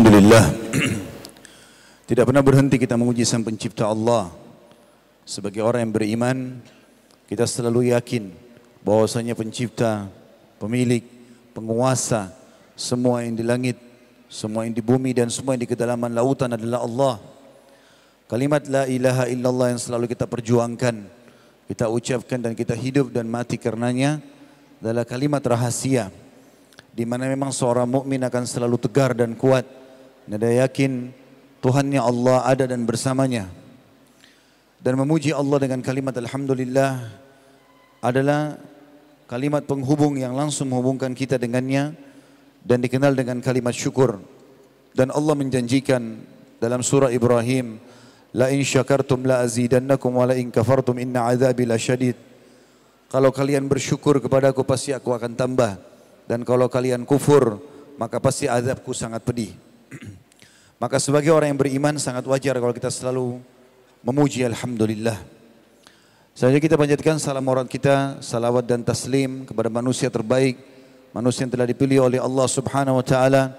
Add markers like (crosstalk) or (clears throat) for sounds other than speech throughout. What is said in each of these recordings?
Alhamdulillah. (clears throat) Tidak pernah berhenti kita menguji sang pencipta Allah. Sebagai orang yang beriman Kita selalu yakin bahwasanya pencipta, pemilik, penguasa Semua yang di langit, semua yang di bumi dan semua yang di kedalaman lautan adalah Allah. Kalimat la ilaha illallah yang selalu kita perjuangkan Kita ucapkan dan kita hidup dan mati karenanya Adalah kalimat rahasia di mana memang seorang mukmin akan selalu tegar dan kuat. Dan dia yakin Tuhannya Allah ada dan bersamanya. Dan memuji Allah dengan kalimat Alhamdulillah adalah kalimat penghubung yang langsung menghubungkan kita dengannya dan dikenal dengan kalimat syukur. Dan Allah menjanjikan dalam surah Ibrahim, La in syakartum la azidannakum wa la in kafartum inna azabi. Kalau kalian bersyukur kepadaku pasti aku akan tambah. Dan kalau kalian kufur, maka pasti azabku sangat pedih. (clears throat) maka sebagai orang yang beriman sangat wajar kalau kita selalu memuji Alhamdulillah. Selanjutnya kita panjatkan salam orang kita, salawat dan taslim kepada manusia terbaik, manusia yang telah dipilih oleh Allah Subhanahu wa taala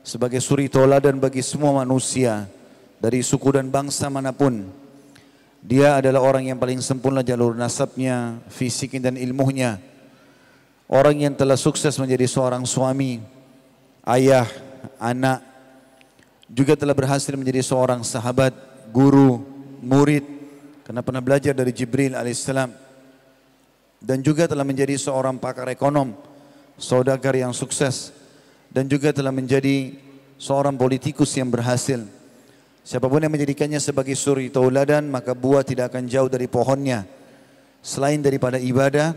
sebagai suri tauladan bagi semua manusia dari suku dan bangsa mana pun. Dia adalah orang yang paling sempurna jalur nasabnya, fisiknya dan ilmunya. Orang yang telah sukses menjadi seorang suami, ayah, anak, juga telah berhasil menjadi seorang sahabat, guru, murid, karena pernah belajar dari Jibril alaihissalam. Dan juga telah menjadi seorang pakar ekonom, saudagar yang sukses, dan juga telah menjadi seorang politikus yang berhasil. Siapa pun yang menjadikannya sebagai suri tauladan, maka buah tidak akan jauh dari pohonnya. Selain daripada ibadah,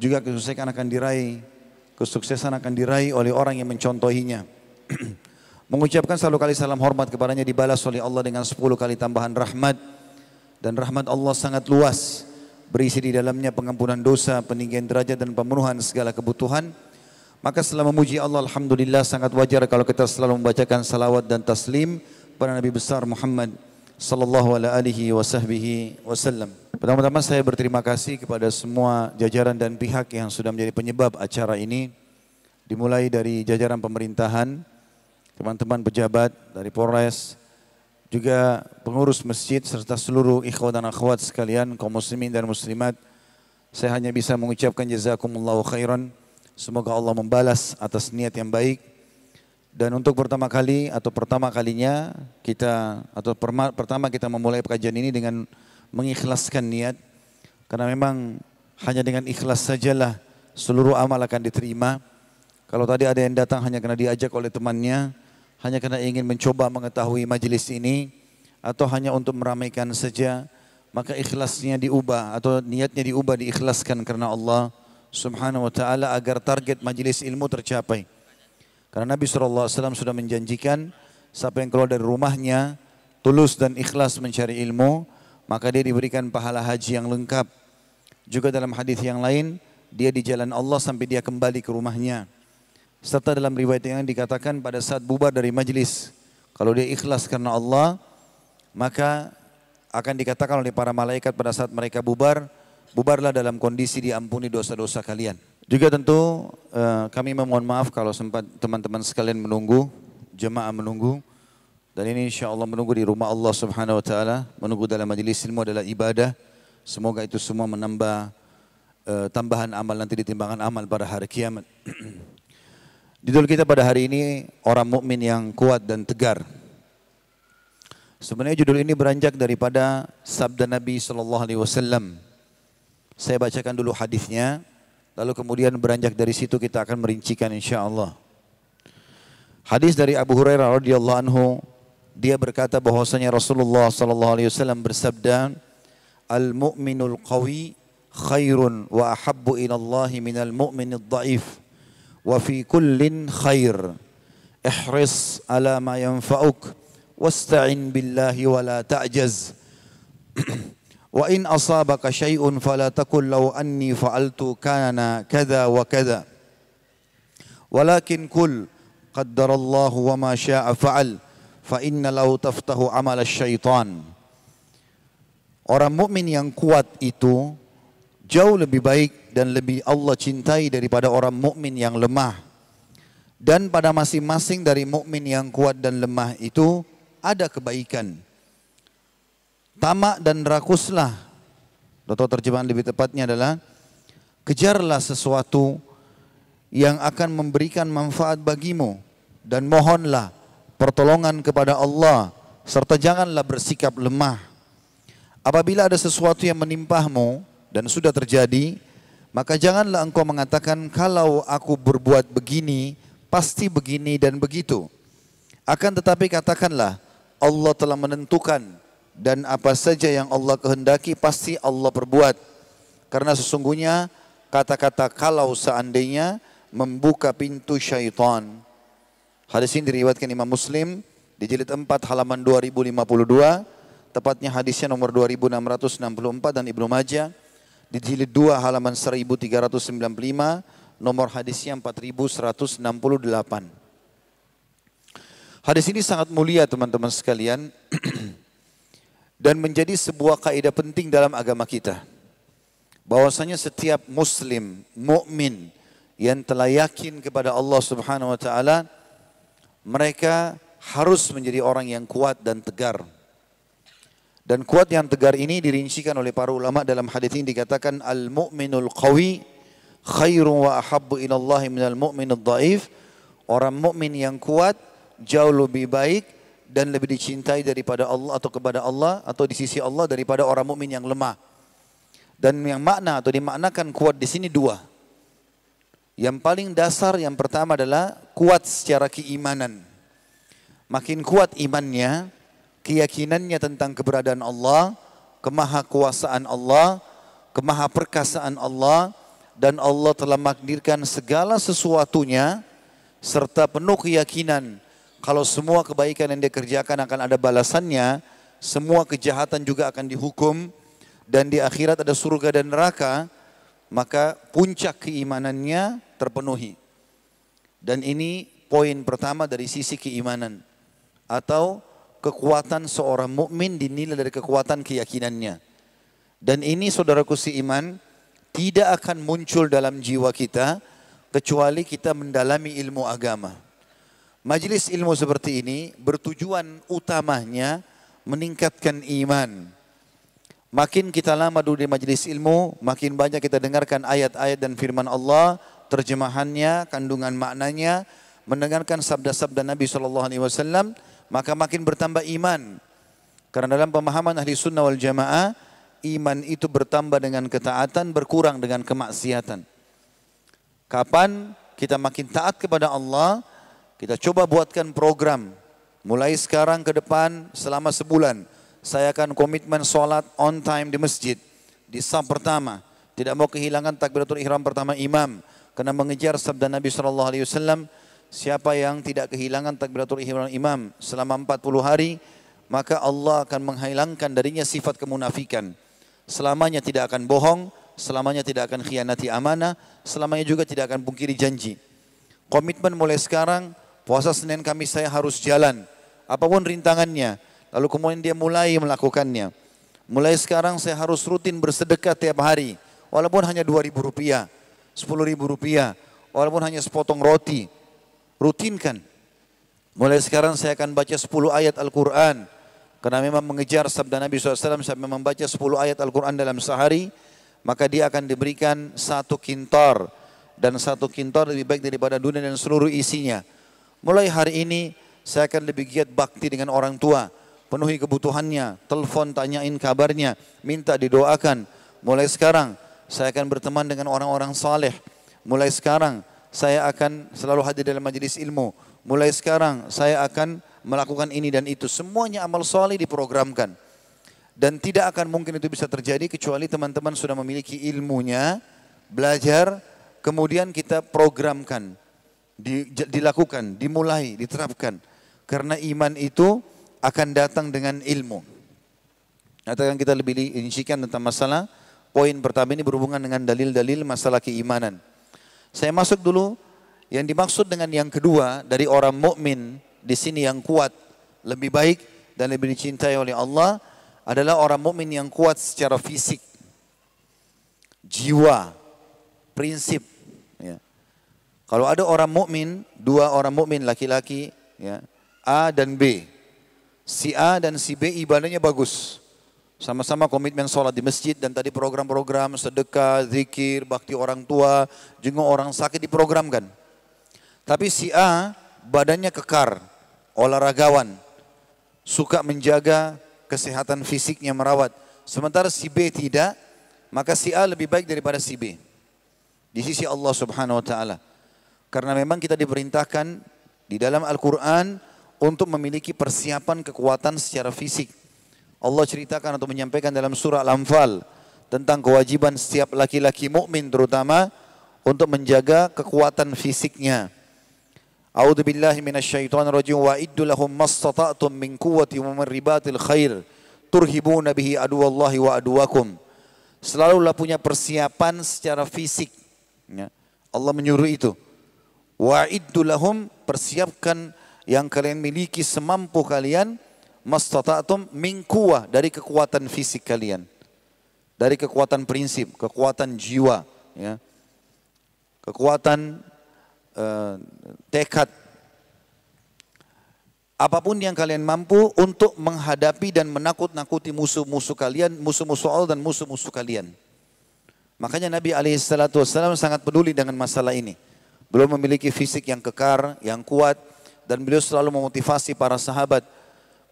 juga kesuksesan akan diraih kesuksesan akan diraih oleh orang yang mencontohinya. (clears throat) Mengucapkan selalu kali salam hormat kepadanya dibalas oleh Allah dengan sepuluh kali tambahan rahmat dan rahmat Allah sangat luas berisi di dalamnya pengampunan dosa, peninggian derajat dan pemenuhan segala kebutuhan. Maka setelah memuji Allah Alhamdulillah sangat wajar kalau kita selalu membacakan salawat dan taslim pada Nabi besar Muhammad sallallahu alaihi wasallam. Pertama-tama saya berterima kasih kepada semua jajaran dan pihak yang sudah menjadi penyebab acara ini. Dimulai dari jajaran pemerintahan, teman-teman pejabat dari Polres, juga pengurus masjid serta seluruh ikhwan dan akhwat sekalian, kaum muslimin dan muslimat. Saya hanya bisa mengucapkan jazakumullahu khairan. Semoga Allah membalas atas niat yang baik. Dan untuk pertama kali atau pertama kalinya kita atau pertama kita memulai pengajian ini dengan mengikhlaskan niat karena memang hanya dengan ikhlas sajalah seluruh amal akan diterima. Kalau tadi ada yang datang hanya karena diajak oleh temannya, hanya karena ingin mencoba mengetahui majelis ini atau hanya untuk meramaikan saja, maka ikhlasnya diubah atau niatnya diubah diikhlaskan karena Allah Subhanahu wa taala agar target majelis ilmu tercapai. Karena Nabi SAW sudah menjanjikan siapa yang keluar dari rumahnya tulus dan ikhlas mencari ilmu, maka dia diberikan pahala haji yang lengkap. Juga dalam hadis yang lain, dia di jalan Allah sampai dia kembali ke rumahnya. Serta dalam riwayat yang dikatakan pada saat bubar dari majlis, kalau dia ikhlas karena Allah, maka akan dikatakan oleh para malaikat pada saat mereka bubar, bubarlah dalam kondisi diampuni dosa-dosa kalian. Juga tentu uh, kami memohon maaf kalau sempat teman-teman sekalian menunggu, jemaah menunggu. Dan ini insya Allah menunggu di rumah Allah subhanahu wa ta'ala. Menunggu dalam majlis ilmu adalah ibadah. Semoga itu semua menambah uh, tambahan amal nanti ditimbangan amal pada hari kiamat. (clears throat) Judul kita pada hari ini orang mukmin yang kuat dan tegar. Sebenarnya judul ini beranjak daripada sabda Nabi Sallallahu Alaihi Wasallam. Saya bacakan dulu hadisnya, lalu kemudian beranjak dari situ kita akan merincikan insya Allah. Hadis dari Abu Hurairah radhiyallahu anhu dia berkata bahwasanya Rasulullah sallallahu alaihi wasallam bersabda al-mu'minul qawi khairun wa ahabbu ila Allah minal mu'minid dhaif wa fi kullin khair ihris ala ma yanfa'uk wasta'in billahi wa la ta'jaz wa in asabaka syai'un fala taqul law anni fa'altu kana kadha wa kadha walakin kul qaddarallahu wa ma syaa fa'al fa inna lau taftahu amal syaitan. Orang mukmin yang kuat itu jauh lebih baik dan lebih Allah cintai daripada orang mukmin yang lemah. Dan pada masing-masing dari mukmin yang kuat dan lemah itu ada kebaikan. Tamak dan rakuslah. Atau terjemahan lebih tepatnya adalah kejarlah sesuatu yang akan memberikan manfaat bagimu dan mohonlah pertolongan kepada Allah serta janganlah bersikap lemah. Apabila ada sesuatu yang menimpahmu dan sudah terjadi, maka janganlah engkau mengatakan kalau aku berbuat begini, pasti begini dan begitu. Akan tetapi katakanlah Allah telah menentukan dan apa saja yang Allah kehendaki pasti Allah perbuat. Karena sesungguhnya kata-kata kalau seandainya membuka pintu syaitan. Hadis ini diriwayatkan Imam Muslim di jilid 4 halaman 2052, tepatnya hadisnya nomor 2664 dan Ibnu Majah di jilid 2 halaman 1395 nomor hadisnya 4168. Hadis ini sangat mulia teman-teman sekalian (clears throat) dan menjadi sebuah kaidah penting dalam agama kita. Bahwasanya setiap muslim, mukmin yang telah yakin kepada Allah Subhanahu wa taala mereka harus menjadi orang yang kuat dan tegar. Dan kuat yang tegar ini dirincikan oleh para ulama dalam hadis ini dikatakan al-mu'minul qawi khairu wa ahabbu ila Allah minal mu'minul dhaif. Orang mukmin yang kuat jauh lebih baik dan lebih dicintai daripada Allah atau kepada Allah atau di sisi Allah daripada orang mukmin yang lemah. Dan yang makna atau dimaknakan kuat di sini dua. Yang paling dasar yang pertama adalah kuat secara keimanan. Makin kuat imannya, keyakinannya tentang keberadaan Allah, kemahakuasaan Allah, kemahaperkasaan Allah, dan Allah telah menakdirkan segala sesuatunya serta penuh keyakinan kalau semua kebaikan yang dia kerjakan akan ada balasannya, semua kejahatan juga akan dihukum dan di akhirat ada surga dan neraka, maka puncak keimanannya terpenuhi. Dan ini poin pertama dari sisi keimanan atau kekuatan seorang mukmin dinilai dari kekuatan keyakinannya. Dan ini saudaraku si iman tidak akan muncul dalam jiwa kita kecuali kita mendalami ilmu agama. Majelis ilmu seperti ini bertujuan utamanya meningkatkan iman. Makin kita lama duduk di majelis ilmu, makin banyak kita dengarkan ayat-ayat dan firman Allah, terjemahannya, kandungan maknanya, mendengarkan sabda-sabda Nabi Shallallahu Alaihi Wasallam, maka makin bertambah iman. Karena dalam pemahaman ahli sunnah wal jamaah, iman itu bertambah dengan ketaatan, berkurang dengan kemaksiatan. Kapan kita makin taat kepada Allah, kita coba buatkan program. Mulai sekarang ke depan selama sebulan, saya akan komitmen sholat on time di masjid. Di sab pertama, tidak mau kehilangan takbiratul ihram pertama imam. Karena mengejar sabda Nabi SAW, siapa yang tidak kehilangan takbiratul ihram imam selama 40 hari, maka Allah akan menghilangkan darinya sifat kemunafikan selamanya tidak akan bohong, selamanya tidak akan khianati amanah, selamanya juga tidak akan pungkiri janji. Komitmen mulai sekarang, puasa Senin Kamis saya harus jalan, apa pun rintangannya. Lalu kemudian dia mulai melakukannya. Mulai sekarang saya harus rutin bersedekah tiap hari, walaupun hanya dua ribu rupiah, sepuluh ribu rupiah, walaupun hanya sepotong roti. Rutinkan. Mulai sekarang saya akan baca 10 ayat Al-Quran. Karena memang mengejar sabda Nabi SAW sampai membaca 10 ayat Al-Quran dalam sehari, maka dia akan diberikan satu kintar. Dan satu kintar lebih baik daripada dunia dan seluruh isinya. Mulai hari ini saya akan lebih giat bakti dengan orang tua. Penuhi kebutuhannya, telepon tanyain kabarnya, minta didoakan. Mulai sekarang saya akan berteman dengan orang-orang saleh. Mulai sekarang saya akan selalu hadir dalam majelis ilmu. Mulai sekarang saya akan melakukan ini dan itu. Semuanya amal soleh diprogramkan. Dan tidak akan mungkin itu bisa terjadi kecuali teman-teman sudah memiliki ilmunya, belajar, kemudian kita programkan, dilakukan, dimulai, diterapkan. Karena iman itu akan datang dengan ilmu. Nanti akan kita lebih rincikan tentang masalah poin pertama ini berhubungan dengan dalil-dalil masalah keimanan. Saya masuk dulu yang dimaksud dengan yang kedua dari orang mukmin di sini yang kuat, lebih baik dan lebih dicintai oleh Allah adalah orang mukmin yang kuat secara fisik, jiwa, prinsip. Ya. Kalau ada orang mukmin, dua orang mukmin laki-laki, ya, A dan B. Si A dan si B ibadahnya bagus. Sama-sama komitmen sholat di masjid dan tadi program-program sedekah, zikir, bakti orang tua, jenguk orang sakit diprogramkan. Tapi si A badannya kekar, olahragawan, suka menjaga kesehatan fisiknya merawat. Sementara si B tidak, maka si A lebih baik daripada si B. Di sisi Allah subhanahu wa ta'ala. Karena memang kita diperintahkan di dalam Al-Quran untuk memiliki persiapan kekuatan secara fisik. Allah ceritakan atau menyampaikan dalam surah Al-Anfal tentang kewajiban setiap laki-laki mukmin terutama untuk menjaga kekuatan fisiknya. A'udzu billahi minasyaitonir rajim wa iddu lahum mastata'tum min quwwati wa min ribatil khair turhibuna bihi aduwallahi wa aduwakum. Selalulah punya persiapan secara fisik. Ya. Allah menyuruh itu. Wa iddu lahum persiapkan yang kalian miliki semampu kalian mastata'tum min quwwah dari kekuatan fisik kalian. Dari kekuatan prinsip, kekuatan jiwa, ya. Kekuatan uh, tekad apa pun yang kalian mampu untuk menghadapi dan menakut-nakuti musuh-musuh kalian, musuh-musuh Allah dan musuh-musuh kalian. Makanya Nabi SAW sangat peduli dengan masalah ini. Belum memiliki fisik yang kekar, yang kuat, dan beliau selalu memotivasi para sahabat.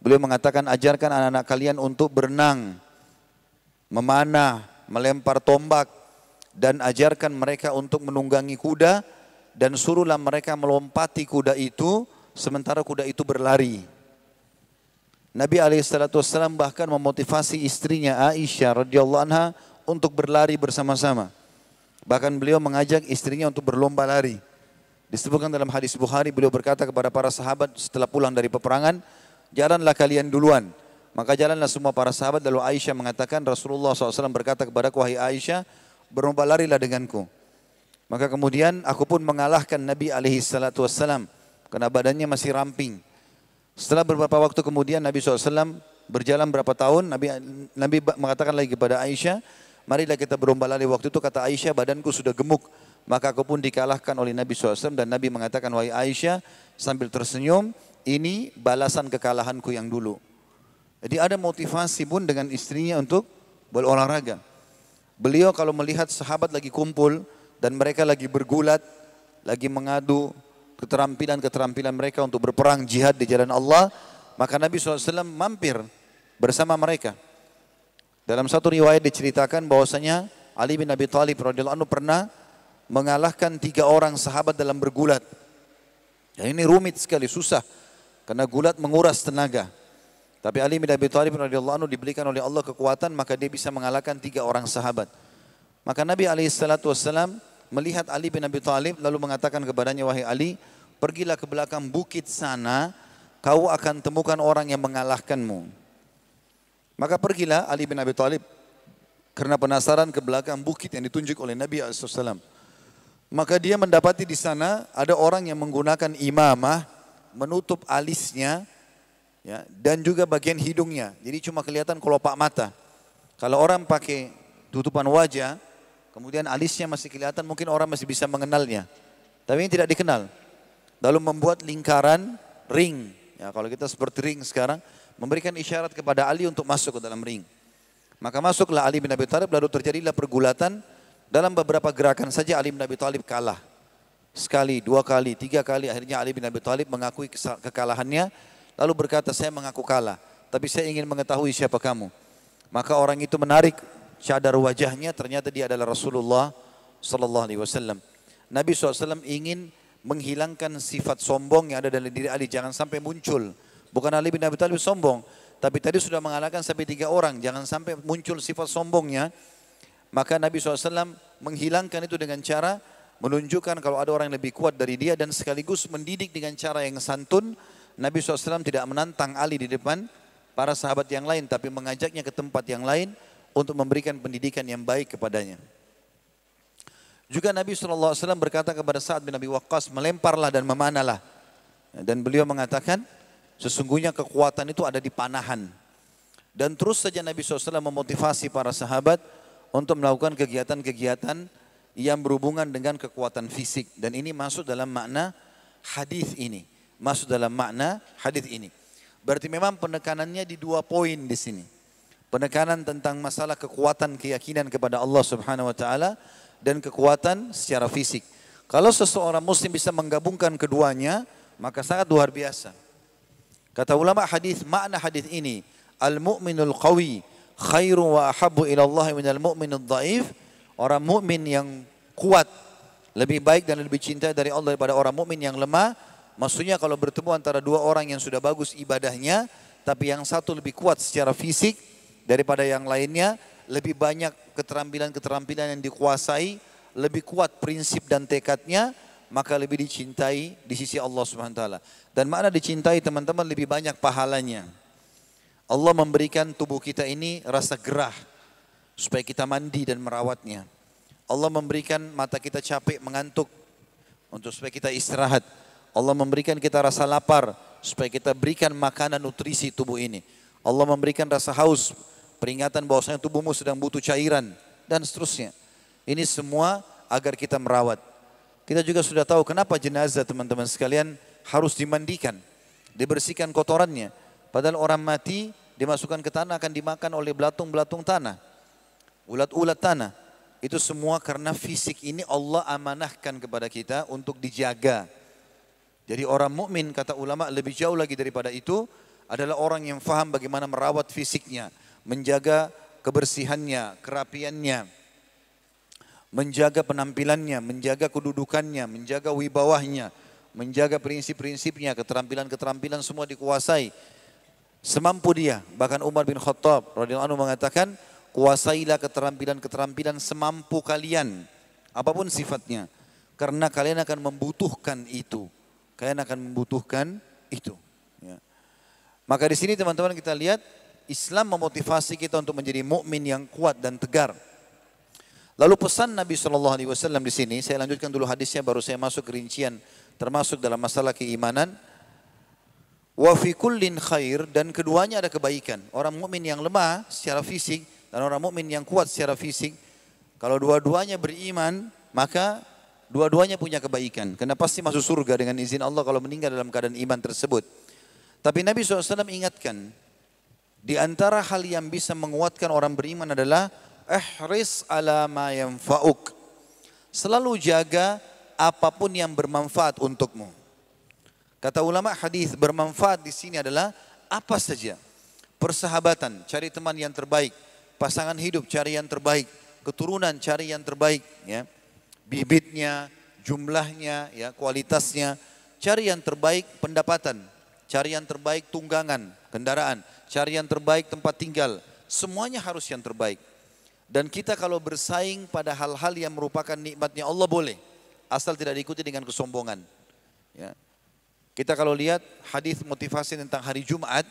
Beliau mengatakan ajarkan anak-anak kalian untuk berenang, memanah, melempar tombak, dan ajarkan mereka untuk menunggangi kuda, dan suruhlah mereka melompati kuda itu sementara kuda itu berlari. Nabi SAW bahkan memotivasi istrinya Aisyah radhiyallahu anha untuk berlari bersama-sama. Bahkan beliau mengajak istrinya untuk berlomba lari. Disebutkan dalam hadis Bukhari beliau berkata kepada para sahabat setelah pulang dari peperangan, jalanlah kalian duluan. Maka jalanlah semua para sahabat lalu Aisyah mengatakan Rasulullah SAW berkata kepada wahai Aisyah, berlomba larilah denganku. Maka kemudian aku pun mengalahkan Nabi alaihi salatu wassalam karena badannya masih ramping. Setelah beberapa waktu kemudian Nabi SAW berjalan berapa tahun, Nabi Nabi mengatakan lagi kepada Aisyah, marilah kita berlomba lari. Waktu itu kata Aisyah, badanku sudah gemuk. Maka aku pun dikalahkan oleh Nabi SAW dan Nabi mengatakan, wahai Aisyah, sambil tersenyum, ini balasan kekalahanku yang dulu. Jadi ada motivasi pun dengan istrinya untuk berolahraga. Beliau kalau melihat sahabat lagi kumpul, dan mereka lagi bergulat, lagi mengadu keterampilan-keterampilan mereka untuk berperang jihad di jalan Allah, maka Nabi SAW mampir bersama mereka. Dalam satu riwayat diceritakan bahwasanya Ali bin Abi Thalib radhiyallahu anhu pernah mengalahkan tiga orang sahabat dalam bergulat. Dan ini rumit sekali, susah. Karena gulat menguras tenaga. Tapi Ali bin Abi Thalib radhiyallahu anhu diberikan oleh Allah kekuatan maka dia bisa mengalahkan tiga orang sahabat. Maka Nabi alaihi salatu wasallam melihat Ali bin Abi Thalib lalu mengatakan kepadanya wahai Ali pergilah ke belakang bukit sana kau akan temukan orang yang mengalahkanmu maka pergilah Ali bin Abi Thalib karena penasaran ke belakang bukit yang ditunjuk oleh Nabi SAW. Maka dia mendapati di sana ada orang yang menggunakan imamah menutup alisnya ya, dan juga bagian hidungnya. Jadi cuma kelihatan kelopak mata. Kalau orang pakai tutupan wajah, Kemudian alisnya masih kelihatan, mungkin orang masih bisa mengenalnya. Tapi ini tidak dikenal. Lalu membuat lingkaran ring. Ya, kalau kita seperti ring sekarang, memberikan isyarat kepada Ali untuk masuk ke dalam ring. Maka masuklah Ali bin Abi Thalib, lalu terjadilah pergulatan. Dalam beberapa gerakan saja Ali bin Abi Thalib kalah. Sekali, dua kali, tiga kali, akhirnya Ali bin Abi Thalib mengakui kekalahannya. Lalu berkata, saya mengaku kalah. Tapi saya ingin mengetahui siapa kamu. Maka orang itu menarik cadar wajahnya ternyata dia adalah Rasulullah sallallahu alaihi wasallam. Nabi SAW ingin menghilangkan sifat sombong yang ada dalam diri Ali jangan sampai muncul. Bukan Ali bin Abi Thalib sombong, tapi tadi sudah mengalahkan sampai tiga orang, jangan sampai muncul sifat sombongnya. Maka Nabi SAW menghilangkan itu dengan cara menunjukkan kalau ada orang yang lebih kuat dari dia dan sekaligus mendidik dengan cara yang santun. Nabi SAW tidak menantang Ali di depan para sahabat yang lain, tapi mengajaknya ke tempat yang lain untuk memberikan pendidikan yang baik kepadanya. Juga Nabi SAW berkata kepada Sa'ad bin Abi Waqqas, melemparlah dan memanalah. Dan beliau mengatakan, sesungguhnya kekuatan itu ada di panahan. Dan terus saja Nabi SAW memotivasi para sahabat untuk melakukan kegiatan-kegiatan yang berhubungan dengan kekuatan fisik dan ini masuk dalam makna hadis ini. Masuk dalam makna hadis ini. Berarti memang penekanannya di dua poin di sini. Penekanan tentang masalah kekuatan keyakinan kepada Allah Subhanahu wa taala dan kekuatan secara fisik. Kalau seseorang muslim bisa menggabungkan keduanya, maka sangat luar biasa. Kata ulama hadis, makna hadis ini, al-mu'minul qawi khairu wa ahabbu ila Allah minal mu'minul dhaif. Orang mukmin yang kuat lebih baik dan lebih cinta dari Allah daripada orang mukmin yang lemah. Maksudnya kalau bertemu antara dua orang yang sudah bagus ibadahnya, tapi yang satu lebih kuat secara fisik, daripada yang lainnya, lebih banyak keterampilan-keterampilan yang dikuasai, lebih kuat prinsip dan tekadnya, maka lebih dicintai di sisi Allah Subhanahu wa taala. Dan makna dicintai teman-teman lebih banyak pahalanya. Allah memberikan tubuh kita ini rasa gerah supaya kita mandi dan merawatnya. Allah memberikan mata kita capek mengantuk untuk supaya kita istirahat. Allah memberikan kita rasa lapar supaya kita berikan makanan nutrisi tubuh ini. Allah memberikan rasa haus peringatan bahwasanya tubuhmu sedang butuh cairan dan seterusnya. Ini semua agar kita merawat. Kita juga sudah tahu kenapa jenazah teman-teman sekalian harus dimandikan, dibersihkan kotorannya. Padahal orang mati dimasukkan ke tanah akan dimakan oleh belatung-belatung tanah, ulat-ulat tanah. Itu semua karena fisik ini Allah amanahkan kepada kita untuk dijaga. Jadi orang mukmin kata ulama lebih jauh lagi daripada itu adalah orang yang faham bagaimana merawat fisiknya menjaga kebersihannya, kerapiannya, menjaga penampilannya, menjaga kedudukannya, menjaga wibawahnya, menjaga prinsip-prinsipnya, keterampilan-keterampilan semua dikuasai. Semampu dia, bahkan Umar bin Khattab radhiyallahu anhu mengatakan, kuasailah keterampilan-keterampilan semampu kalian, apa pun sifatnya, karena kalian akan membutuhkan itu. Kalian akan membutuhkan itu. Ya. Maka di sini teman-teman kita lihat Islam memotivasi kita untuk menjadi mukmin yang kuat dan tegar. Lalu pesan Nabi Wasallam di sini, saya lanjutkan dulu hadisnya, baru saya masuk rincian termasuk dalam masalah keimanan. Wa fi kullin khair dan keduanya ada kebaikan. Orang mukmin yang lemah secara fisik dan orang mukmin yang kuat secara fisik, kalau dua-duanya beriman, maka dua-duanya punya kebaikan. Karena pasti masuk surga dengan izin Allah kalau meninggal dalam keadaan iman tersebut. Tapi Nabi SAW ingatkan, di antara hal yang bisa menguatkan orang beriman adalah ihris ala ma yanfa'uk. Selalu jaga apa pun yang bermanfaat untukmu. Kata ulama hadis bermanfaat di sini adalah apa saja. Persahabatan, cari teman yang terbaik. Pasangan hidup, cari yang terbaik. Keturunan, cari yang terbaik. Ya. Bibitnya, jumlahnya, ya, kualitasnya. Cari yang terbaik pendapatan. Cari yang terbaik tunggangan, kendaraan cari yang terbaik tempat tinggal, semuanya harus yang terbaik. Dan kita kalau bersaing pada hal-hal yang merupakan nikmatnya Allah boleh, asal tidak diikuti dengan kesombongan. Ya. Kita kalau lihat hadis motivasi tentang hari Jumat,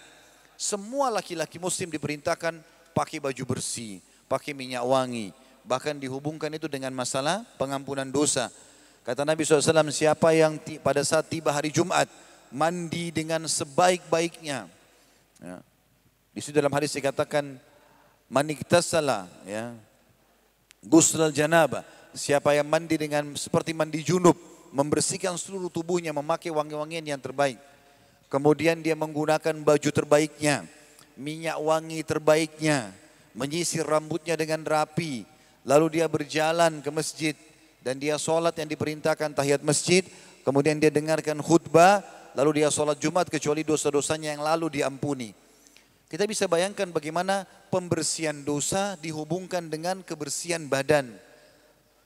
semua laki-laki muslim diperintahkan pakai baju bersih, pakai minyak wangi, bahkan dihubungkan itu dengan masalah pengampunan dosa. Kata Nabi SAW, siapa yang pada saat tiba hari Jumat, mandi dengan sebaik-baiknya. Ya. Di situ dalam hadis dikatakan maniktasala ya. Guslal janaba. Siapa yang mandi dengan seperti mandi junub, membersihkan seluruh tubuhnya, memakai wangi-wangian yang terbaik. Kemudian dia menggunakan baju terbaiknya, minyak wangi terbaiknya, menyisir rambutnya dengan rapi, lalu dia berjalan ke masjid dan dia sholat yang diperintahkan tahiyat masjid, kemudian dia dengarkan khutbah, lalu dia sholat Jumat kecuali dosa-dosanya yang lalu diampuni. Kita bisa bayangkan bagaimana pembersihan dosa dihubungkan dengan kebersihan badan.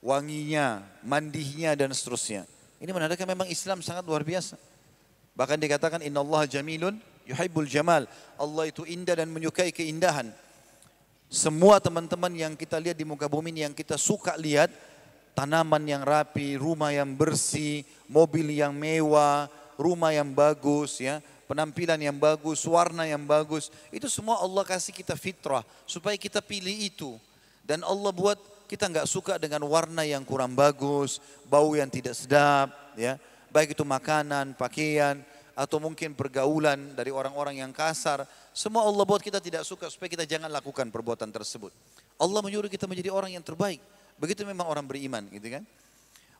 Wanginya, mandinya dan seterusnya. Ini menandakan memang Islam sangat luar biasa. Bahkan dikatakan Inna Allah jamilun yuhibbul jamal. Allah itu indah dan menyukai keindahan. Semua teman-teman yang kita lihat di muka bumi ini yang kita suka lihat, tanaman yang rapi, rumah yang bersih, mobil yang mewah, rumah yang bagus ya, penampilan yang bagus, warna yang bagus. Itu semua Allah kasih kita fitrah supaya kita pilih itu. Dan Allah buat kita nggak suka dengan warna yang kurang bagus, bau yang tidak sedap, ya. Baik itu makanan, pakaian, atau mungkin pergaulan dari orang-orang yang kasar. Semua Allah buat kita tidak suka supaya kita jangan lakukan perbuatan tersebut. Allah menyuruh kita menjadi orang yang terbaik. Begitu memang orang beriman gitu kan.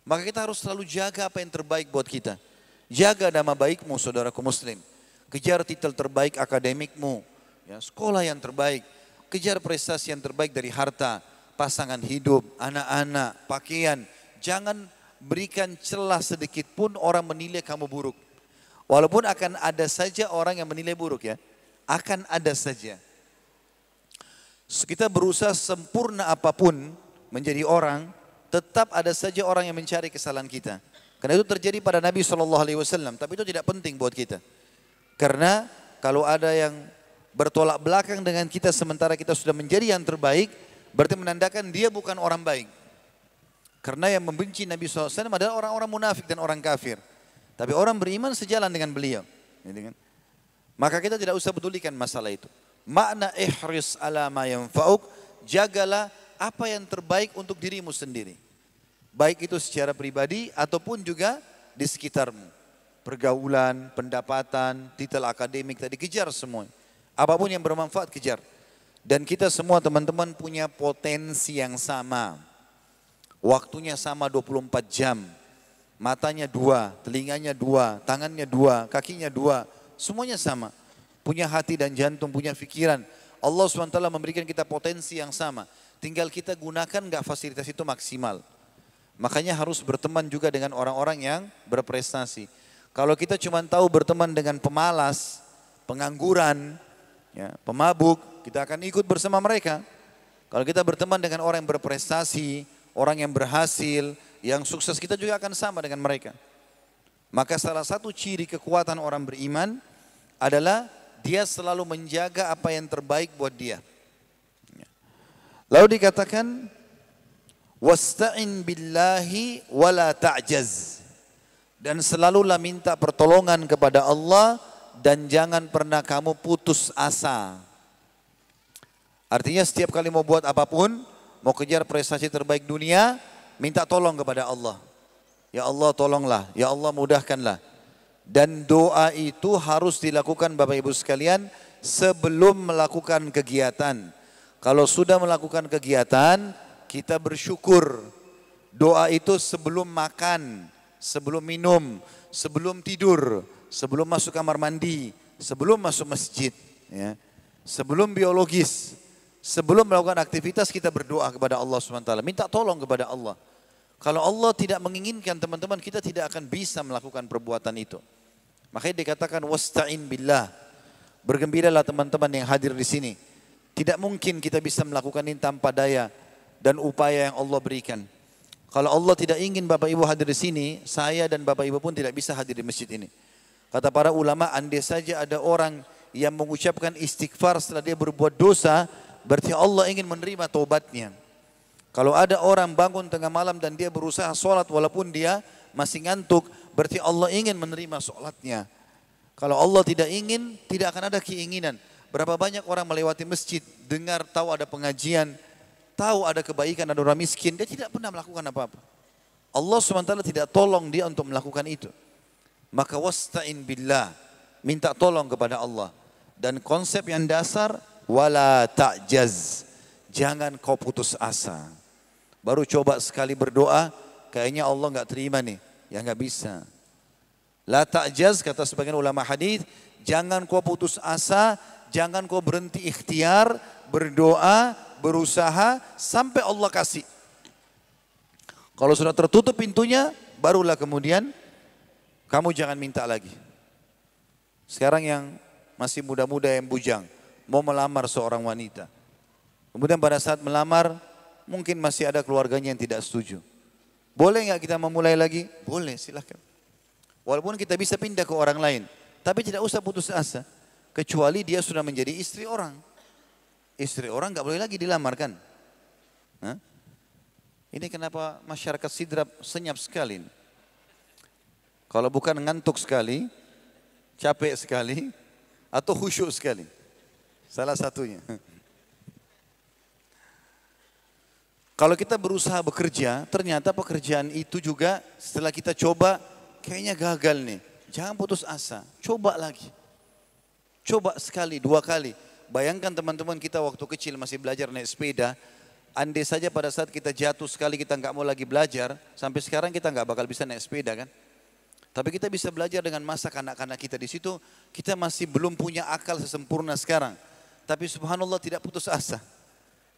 Maka kita harus selalu jaga apa yang terbaik buat kita. Jaga nama baikmu saudaraku muslim. Kejar titel terbaik akademikmu. Ya, sekolah yang terbaik. Kejar prestasi yang terbaik dari harta, pasangan hidup, anak-anak, pakaian. Jangan berikan celah sedikit pun orang menilai kamu buruk. Walaupun akan ada saja orang yang menilai buruk ya. Akan ada saja. Kita berusaha sempurna apa pun, menjadi orang, tetap ada saja orang yang mencari kesalahan kita. Karena itu terjadi pada Nabi SAW, tapi itu tidak penting buat kita. Karena kalau ada yang bertolak belakang dengan kita sementara kita sudah menjadi yang terbaik, berarti menandakan dia bukan orang baik. Karena yang membenci Nabi SAW adalah orang-orang munafik dan orang kafir. Tapi orang beriman sejalan dengan beliau. Gitu kan? Maka kita tidak usah pedulikan masalah itu. Makna ihris ala ma yanfa'uk, jagalah apa yang terbaik untuk dirimu sendiri. Baik itu secara pribadi ataupun juga di sekitarmu. Pergaulan, pendapatan, titel akademik tadi kejar semua. Apa pun yang bermanfaat kejar. Dan kita semua teman-teman punya potensi yang sama. Waktunya sama 24 jam. Matanya dua, telinganya dua, tangannya dua, kakinya dua. Semuanya sama. Punya hati dan jantung, punya pikiran. Allah SWT memberikan kita potensi yang sama. Tinggal kita gunakan nggak fasilitas itu maksimal. Makanya harus berteman juga dengan orang-orang yang berprestasi. Kalau kita cuma tahu berteman dengan pemalas, pengangguran, ya, pemabuk, kita akan ikut bersama mereka. Kalau kita berteman dengan orang yang berprestasi, orang yang berhasil, yang sukses, kita juga akan sama dengan mereka. Maka salah satu ciri kekuatan orang beriman adalah dia selalu menjaga apa yang terbaik buat dia. Lalu dikatakan wasta'in billahi wala ta'jaz. Dan selalulah minta pertolongan kepada Allah dan jangan pernah kamu putus asa. Artinya setiap kali mau buat apa pun, mau kejar prestasi terbaik dunia, minta tolong kepada Allah. Ya Allah tolonglah, ya Allah mudahkanlah. Dan doa itu harus dilakukan Bapak Ibu sekalian sebelum melakukan kegiatan. Kalau sudah melakukan kegiatan, kita bersyukur. Doa itu sebelum makan, sebelum minum, sebelum tidur, sebelum masuk kamar mandi, sebelum masuk masjid, ya. sebelum biologis, sebelum melakukan aktivitas kita berdoa kepada Allah SWT. Minta tolong kepada Allah. Kalau Allah tidak menginginkan teman-teman, kita tidak akan bisa melakukan perbuatan itu. Makanya dikatakan wasta'in billah. Bergembiralah teman-teman yang hadir di sini. Tidak mungkin kita bisa melakukan ini tanpa daya dan upaya yang Allah berikan. Kalau Allah tidak ingin Bapak Ibu hadir di sini, saya dan Bapak Ibu pun tidak bisa hadir di masjid ini. Kata para ulama, andai saja ada orang yang mengucapkan istighfar setelah dia berbuat dosa, berarti Allah ingin menerima taubatnya. Kalau ada orang bangun tengah malam dan dia berusaha sholat walaupun dia masih ngantuk, berarti Allah ingin menerima sholatnya. Kalau Allah tidak ingin, tidak akan ada keinginan. Berapa banyak orang melewati masjid, dengar tahu ada pengajian, tahu ada kebaikan, ada orang miskin, dia tidak pernah melakukan apa-apa. Allah SWT tidak tolong dia untuk melakukan itu. Maka wasta'in billah, minta tolong kepada Allah. Dan konsep yang dasar, wala ta'jaz, jangan kau putus asa. Baru coba sekali berdoa, kayaknya Allah nggak terima nih, ya nggak bisa. La ta'jaz kata sebagian ulama hadis, jangan kau putus asa, Jangan kau berhenti ikhtiar, berdoa, berusaha sampai Allah kasih. Kalau sudah tertutup pintunya, barulah kemudian kamu jangan minta lagi. Sekarang yang masih muda-muda yang bujang, mau melamar seorang wanita. Kemudian pada saat melamar, mungkin masih ada keluarganya yang tidak setuju. Boleh nggak kita memulai lagi? Boleh, silahkan. Walaupun kita bisa pindah ke orang lain, tapi tidak usah putus asa kecuali dia sudah menjadi istri orang. Istri orang nggak boleh lagi dilamarkan. Hah? Ini kenapa masyarakat Sidrap senyap sekali. Kalau bukan ngantuk sekali, capek sekali, atau khusyuk sekali. Salah satunya. Kalau kita berusaha bekerja, ternyata pekerjaan itu juga setelah kita coba, kayaknya gagal nih. Jangan putus asa, coba lagi. Coba sekali, dua kali. Bayangkan teman-teman kita waktu kecil masih belajar naik sepeda, andai saja pada saat kita jatuh sekali kita nggak mau lagi belajar, sampai sekarang kita nggak bakal bisa naik sepeda kan? Tapi kita bisa belajar dengan masa kanak-kanak kita di situ, kita masih belum punya akal sesempurna sekarang. Tapi subhanallah tidak putus asa.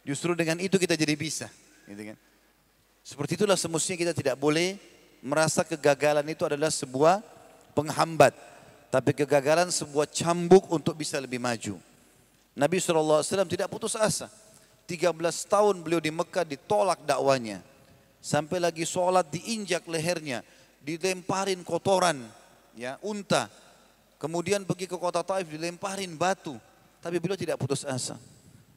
Justru dengan itu kita jadi bisa. Gitu kan? Seperti itulah semestinya kita tidak boleh merasa kegagalan itu adalah sebuah penghambat. Tapi kegagalan sebuah cambuk untuk bisa lebih maju. Nabi SAW tidak putus asa. 13 tahun beliau di Mekah ditolak dakwanya. Sampai lagi sholat diinjak lehernya. Dilemparin kotoran. ya Unta. Kemudian pergi ke kota Taif dilemparin batu. Tapi beliau tidak putus asa.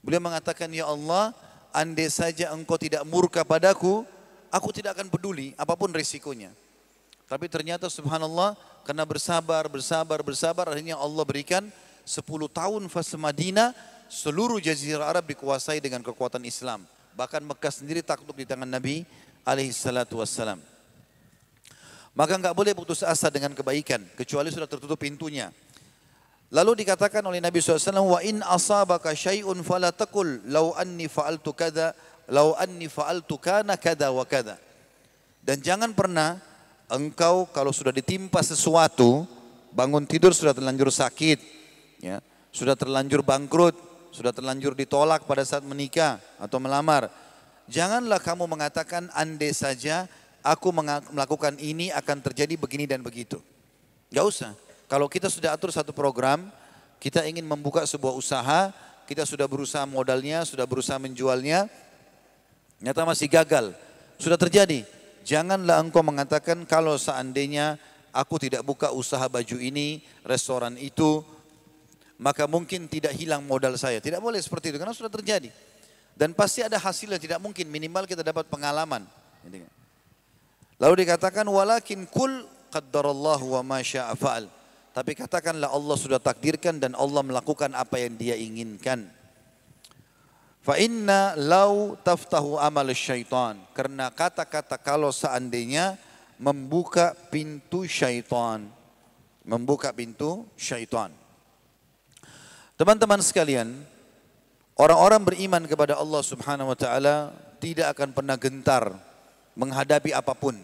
Beliau mengatakan, Ya Allah, andai saja engkau tidak murka padaku, aku tidak akan peduli apa pun risikonya. Tapi ternyata subhanallah karena bersabar, bersabar, bersabar akhirnya Allah berikan 10 tahun fase Madinah seluruh jazirah Arab dikuasai dengan kekuatan Islam. Bahkan Mekah sendiri takluk di tangan Nabi alaihi salatu wassalam. Maka enggak boleh putus asa dengan kebaikan kecuali sudah tertutup pintunya. Lalu dikatakan oleh Nabi SAW, wa in asabaka syai'un fala taqul law anni fa'altu kada lau anni fa'altu kana kada wa kada. Dan jangan pernah engkau kalau sudah ditimpa sesuatu, bangun tidur sudah terlanjur sakit, ya, sudah terlanjur bangkrut, sudah terlanjur ditolak pada saat menikah atau melamar. Janganlah kamu mengatakan andai saja aku melakukan ini akan terjadi begini dan begitu. Gak usah. Kalau kita sudah atur satu program, kita ingin membuka sebuah usaha, kita sudah berusaha modalnya, sudah berusaha menjualnya, Nyata masih gagal. Sudah terjadi. Janganlah engkau mengatakan kalau seandainya aku tidak buka usaha baju ini, restoran itu, maka mungkin tidak hilang modal saya. Tidak boleh seperti itu karena sudah terjadi. Dan pasti ada hasil yang tidak mungkin, minimal kita dapat pengalaman. Lalu dikatakan walakin kul qaddarallahu wa ma. Tapi katakanlah Allah sudah takdirkan dan Allah melakukan apa yang dia inginkan. Fa inna lau taftahu amal syaitan. Karena kata-kata kalau seandainya membuka pintu syaitan. Membuka pintu syaitan. Teman-teman sekalian, orang-orang beriman kepada Allah Subhanahu wa taala tidak akan pernah gentar menghadapi apa pun.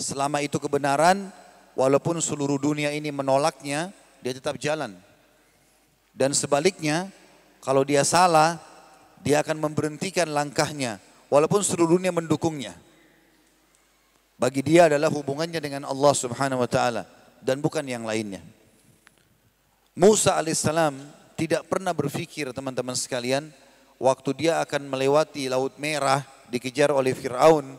Selama itu kebenaran, walaupun seluruh dunia ini menolaknya, dia tetap jalan. Dan sebaliknya, kalau dia salah, dia akan memberhentikan langkahnya walaupun seluruh dunia mendukungnya. Bagi dia adalah hubungannya dengan Allah Subhanahu wa taala dan bukan yang lainnya. Musa alaihissalam tidak pernah berpikir teman-teman sekalian waktu dia akan melewati laut merah dikejar oleh Firaun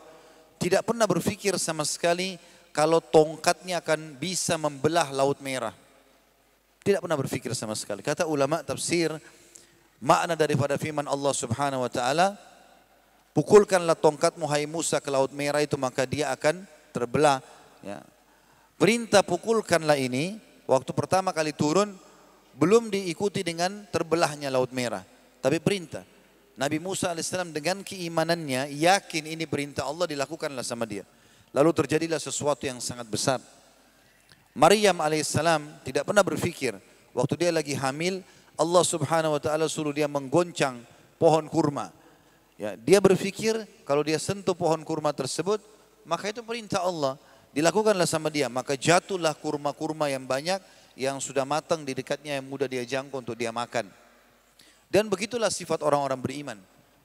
tidak pernah berpikir sama sekali kalau tongkatnya akan bisa membelah laut merah. Tidak pernah berpikir sama sekali. Kata ulama tafsir, Makna daripada firman Allah Subhanahu wa taala, pukulkanlah tongkatmu hai Musa ke laut merah itu maka dia akan terbelah ya. Perintah pukulkanlah ini waktu pertama kali turun belum diikuti dengan terbelahnya laut merah, tapi perintah. Nabi Musa alaihissalam dengan keimanannya yakin ini perintah Allah dilakukanlah sama dia. Lalu terjadilah sesuatu yang sangat besar. Maryam alaihissalam tidak pernah berpikir waktu dia lagi hamil Allah Subhanahu wa taala suruh dia menggoncang pohon kurma. Ya, dia berpikir kalau dia sentuh pohon kurma tersebut, maka itu perintah Allah. Dilakukanlah sama dia, maka jatuhlah kurma-kurma yang banyak yang sudah matang di dekatnya yang mudah dia jangkau untuk dia makan. Dan begitulah sifat orang-orang beriman.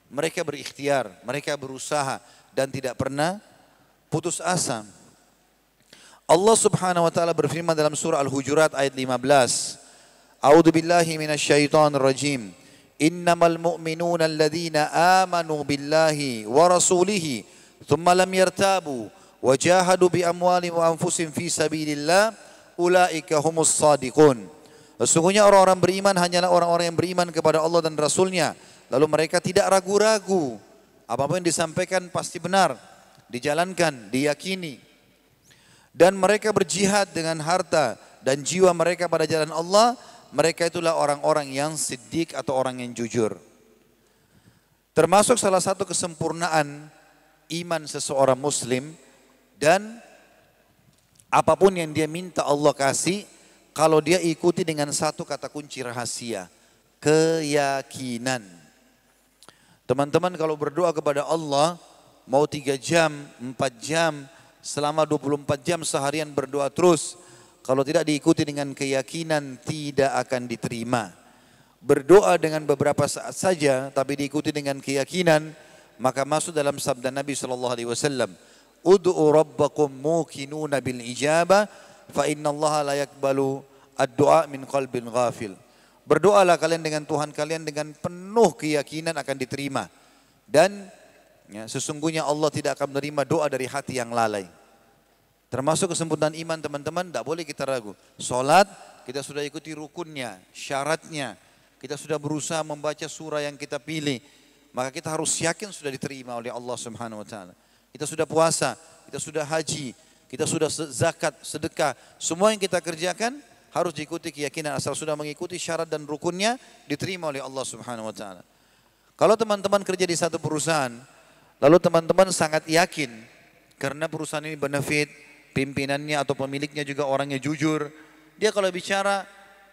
Mereka berikhtiar, mereka berusaha dan tidak pernah putus asa. Allah Subhanahu wa taala berfirman dalam surah Al-Hujurat ayat 15. A'udzu billahi minasyaitonir rajim. Innamal mu'minuna alladhina amanu billahi wa rasulihi thumma lam yartabu wa jahadu bi amwalihim wa anfusihim fi sabilillah ulaika humus sadiqun. Sesungguhnya orang-orang beriman hanyalah orang-orang yang beriman kepada Allah dan Rasulnya. Lalu mereka tidak ragu-ragu. Apa pun yang disampaikan pasti benar Dijalankan, diyakini. Dan mereka berjihad dengan harta dan jiwa mereka pada jalan Allah mereka itulah orang-orang yang siddiq atau orang yang jujur. Termasuk salah satu kesempurnaan iman seseorang muslim dan apa pun yang dia minta Allah kasih kalau dia ikuti dengan satu kata kunci rahasia, keyakinan. Teman-teman kalau berdoa kepada Allah, mau tiga jam, empat jam, selama 24 jam seharian berdoa terus. Kalau tidak diikuti dengan keyakinan tidak akan diterima. Berdoa dengan beberapa saat saja tapi diikuti dengan keyakinan maka masuk dalam sabda Nabi sallallahu alaihi wasallam, "Ud'u rabbakum mukinuna bil ijabah fa inna Allah la yakbalu ad-du'a min qalbin ghafil." Berdoalah kalian dengan Tuhan kalian dengan penuh keyakinan akan diterima. Dan ya, sesungguhnya Allah tidak akan menerima doa dari hati yang lalai. Termasuk kesempurnaan iman teman-teman, tidak boleh kita ragu. Solat, kita sudah ikuti rukunnya, syaratnya. Kita sudah berusaha membaca surah yang kita pilih. Maka kita harus yakin sudah diterima oleh Allah subhanahu wa ta'ala. Kita sudah puasa, kita sudah haji, kita sudah zakat, sedekah. Semua yang kita kerjakan harus diikuti keyakinan asal sudah mengikuti syarat dan rukunnya diterima oleh Allah Subhanahu wa taala. Kalau teman-teman kerja di satu perusahaan, lalu teman-teman sangat yakin karena perusahaan ini benefit, pimpinannya atau pemiliknya juga orangnya jujur, dia kalau bicara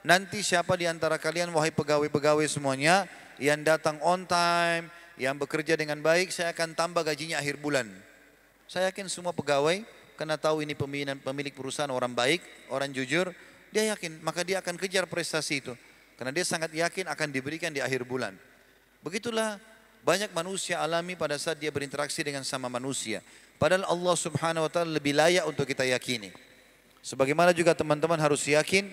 nanti siapa di antara kalian wahai pegawai-pegawai semuanya yang datang on time, yang bekerja dengan baik, saya akan tambah gajinya akhir bulan. Saya yakin semua pegawai karena tahu ini pemilik perusahaan orang baik, orang jujur, dia yakin, maka dia akan kejar prestasi itu. Karena dia sangat yakin akan diberikan di akhir bulan. Begitulah banyak manusia alami pada saat dia berinteraksi dengan sama manusia. Padahal Allah subhanahu wa ta'ala lebih layak untuk kita yakini. Sebagaimana juga teman-teman harus yakin,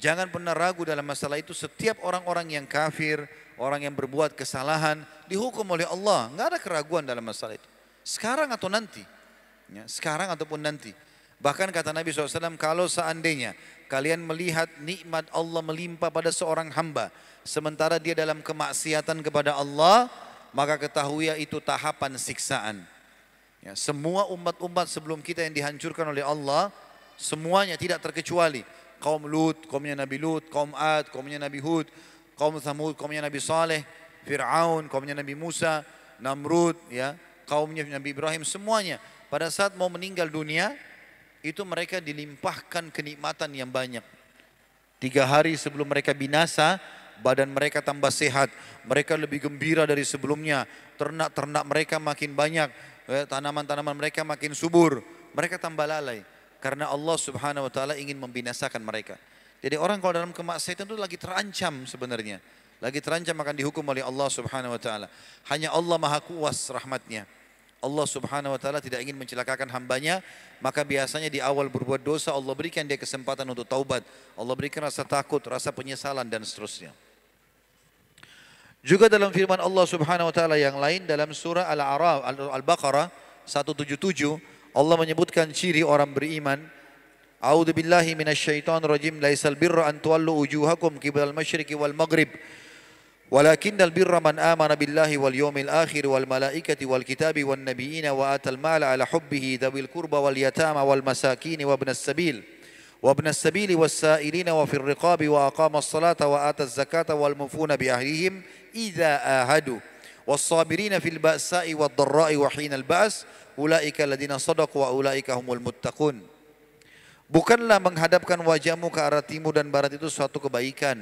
jangan pernah ragu dalam masalah itu. Setiap orang-orang yang kafir, orang yang berbuat kesalahan, dihukum oleh Allah. Nggak ada keraguan dalam masalah itu. Sekarang atau nanti. Ya, sekarang ataupun nanti. Bahkan kata Nabi SAW, kalau seandainya kalian melihat nikmat Allah melimpah pada seorang hamba, sementara dia dalam kemaksiatan kepada Allah, maka ketahui itu tahapan siksaan. Ya, semua umat-umat sebelum kita yang dihancurkan oleh Allah, semuanya tidak terkecuali. Kaum Lut, kaumnya Nabi Lut, kaum Ad, kaumnya Nabi Hud, kaum Thamud, kaumnya Nabi Saleh, Fir'aun, kaumnya Nabi Musa, Namrud, ya, kaumnya Nabi Ibrahim, semuanya. Pada saat mau meninggal dunia, itu mereka dilimpahkan kenikmatan yang banyak. Tiga hari sebelum mereka binasa, badan mereka tambah sehat, mereka lebih gembira dari sebelumnya, ternak-ternak mereka makin banyak, eh, tanaman-tanaman mereka makin subur, mereka tambah lalai. Karena Allah subhanahu wa ta'ala ingin membinasakan mereka. Jadi orang kalau dalam kemaksiatan itu lagi terancam sebenarnya. Lagi terancam akan dihukum oleh Allah subhanahu wa ta'ala. Hanya Allah maha kuas rahmatnya. Allah subhanahu wa ta'ala tidak ingin mencelakakan hambanya maka biasanya di awal berbuat dosa Allah berikan dia kesempatan untuk taubat Allah berikan rasa takut, rasa penyesalan dan seterusnya juga dalam firman Allah subhanahu wa ta'ala yang lain dalam surah Al-A'raf Al-Baqarah 177 Allah menyebutkan ciri orang beriman A'udzu billahi minasyaitonir rajim laisal birra an tuwallu wujuhakum qiblal masyriqi wal maghrib ولكن البر من آمن بالله واليوم الآخر والملائكة والكتاب والنبيين وآتى المال على حبه ذوي القربى واليتامى والمساكين وابن السبيل وابن السبيل والسائلين وفي الرقاب وأقام الصلاة وآتى الزكاة والمفون بأهلهم idza ahadu والصابرين في البأساء والضراء وحين البأس أولئك الذين صدقوا وأولئك هم المتقون. Bukanlah menghadapkan wajahmu ke arah timur dan barat itu suatu kebaikan.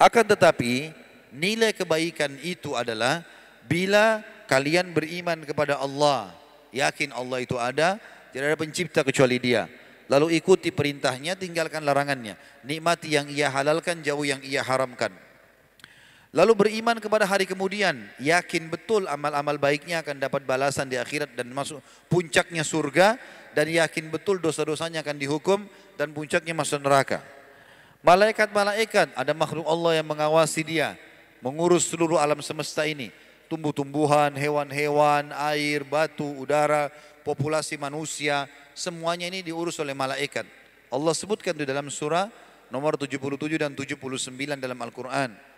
Akan tetapi nilai kebaikan itu adalah bila kalian beriman kepada Allah, yakin Allah itu ada, tidak ada pencipta kecuali Dia. Lalu ikuti perintahnya, tinggalkan larangannya. Nikmati yang ia halalkan, jauh yang ia haramkan. Lalu beriman kepada hari kemudian, yakin betul amal-amal baiknya akan dapat balasan di akhirat dan masuk puncaknya surga dan yakin betul dosa-dosanya akan dihukum dan puncaknya masuk neraka. Malaikat-malaikat, ada makhluk Allah yang mengawasi dia, mengurus seluruh alam semesta ini. Tumbuh-tumbuhan, hewan-hewan, air, batu, udara, populasi manusia, semuanya ini diurus oleh malaikat. Allah sebutkan di dalam surah nomor 77 dan 79 dalam Al-Quran.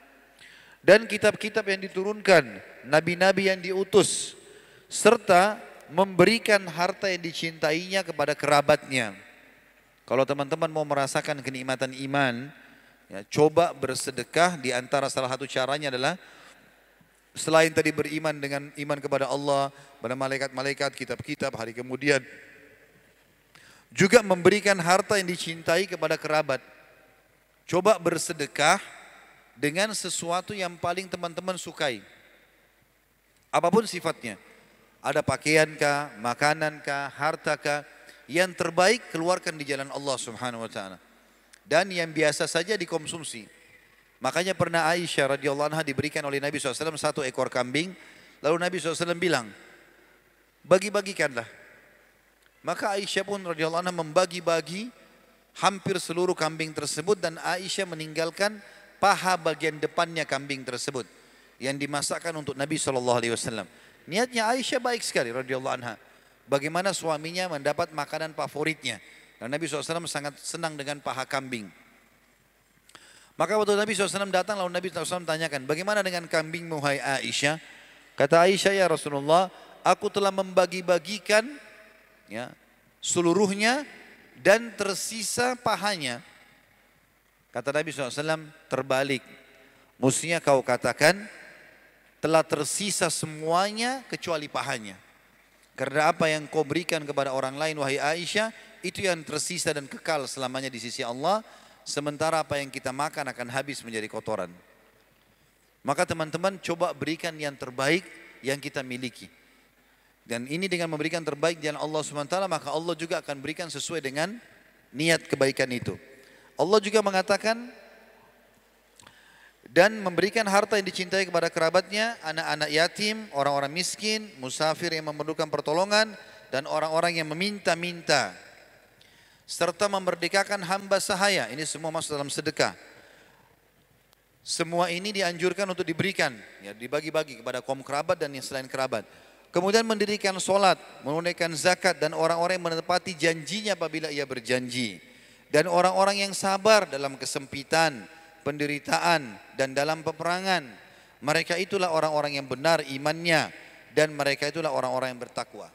Dan kitab-kitab yang diturunkan, nabi-nabi yang diutus, serta memberikan harta yang dicintainya kepada kerabatnya. Kalau teman-teman mau merasakan kenikmatan iman, ya, coba bersedekah di antara salah satu caranya adalah selain tadi beriman dengan iman kepada Allah, pada malaikat-malaikat, kitab-kitab, hari kemudian juga memberikan harta yang dicintai kepada kerabat. Coba bersedekah dengan sesuatu yang paling teman-teman sukai. Apa pun sifatnya. Ada pakaiankah, makanankah, hartakah, yang terbaik keluarkan di jalan Allah Subhanahu wa taala. Dan yang biasa saja dikonsumsi. Makanya pernah Aisyah radhiyallahu anha diberikan oleh Nabi SAW satu ekor kambing. Lalu Nabi SAW bilang, bagi-bagikanlah. Maka Aisyah pun radhiyallahu anha membagi-bagi hampir seluruh kambing tersebut dan Aisyah meninggalkan paha bagian depannya kambing tersebut yang dimasakkan untuk Nabi Shallallahu Alaihi Wasallam. Niatnya Aisyah baik sekali radhiyallahu anha. Bagaimana suaminya mendapat makanan favoritnya. Dan Nabi SAW sangat senang dengan paha kambing. Maka waktu Nabi SAW datang lalu Nabi SAW tanyakan, bagaimana dengan kambing muhai Aisyah? Kata Aisyah ya Rasulullah, aku telah membagi-bagikan ya, seluruhnya dan tersisa pahanya. Kata Nabi SAW terbalik. Mestinya kau katakan telah tersisa semuanya kecuali pahanya. Karena apa yang kau berikan kepada orang lain wahai Aisyah itu yang tersisa dan kekal selamanya di sisi Allah sementara apa yang kita makan akan habis menjadi kotoran. Maka teman-teman coba berikan yang terbaik yang kita miliki. Dan ini dengan memberikan terbaik di Allah SWT maka Allah juga akan berikan sesuai dengan niat kebaikan itu. Allah juga mengatakan dan memberikan harta yang dicintai kepada kerabatnya, anak-anak yatim, orang-orang miskin, musafir yang memerlukan pertolongan, dan orang-orang yang meminta-minta serta memerdekakan hamba sahaya. Ini semua masuk dalam sedekah. Semua ini dianjurkan untuk diberikan, ya, dibagi-bagi kepada kaum kerabat dan yang selain kerabat. Kemudian mendirikan solat, menunaikan zakat dan orang-orang yang menepati janjinya apabila ia berjanji. Dan orang-orang yang sabar dalam kesempitan, penderitaan dan dalam peperangan. Mereka itulah orang-orang yang benar imannya dan mereka itulah orang-orang yang bertakwa.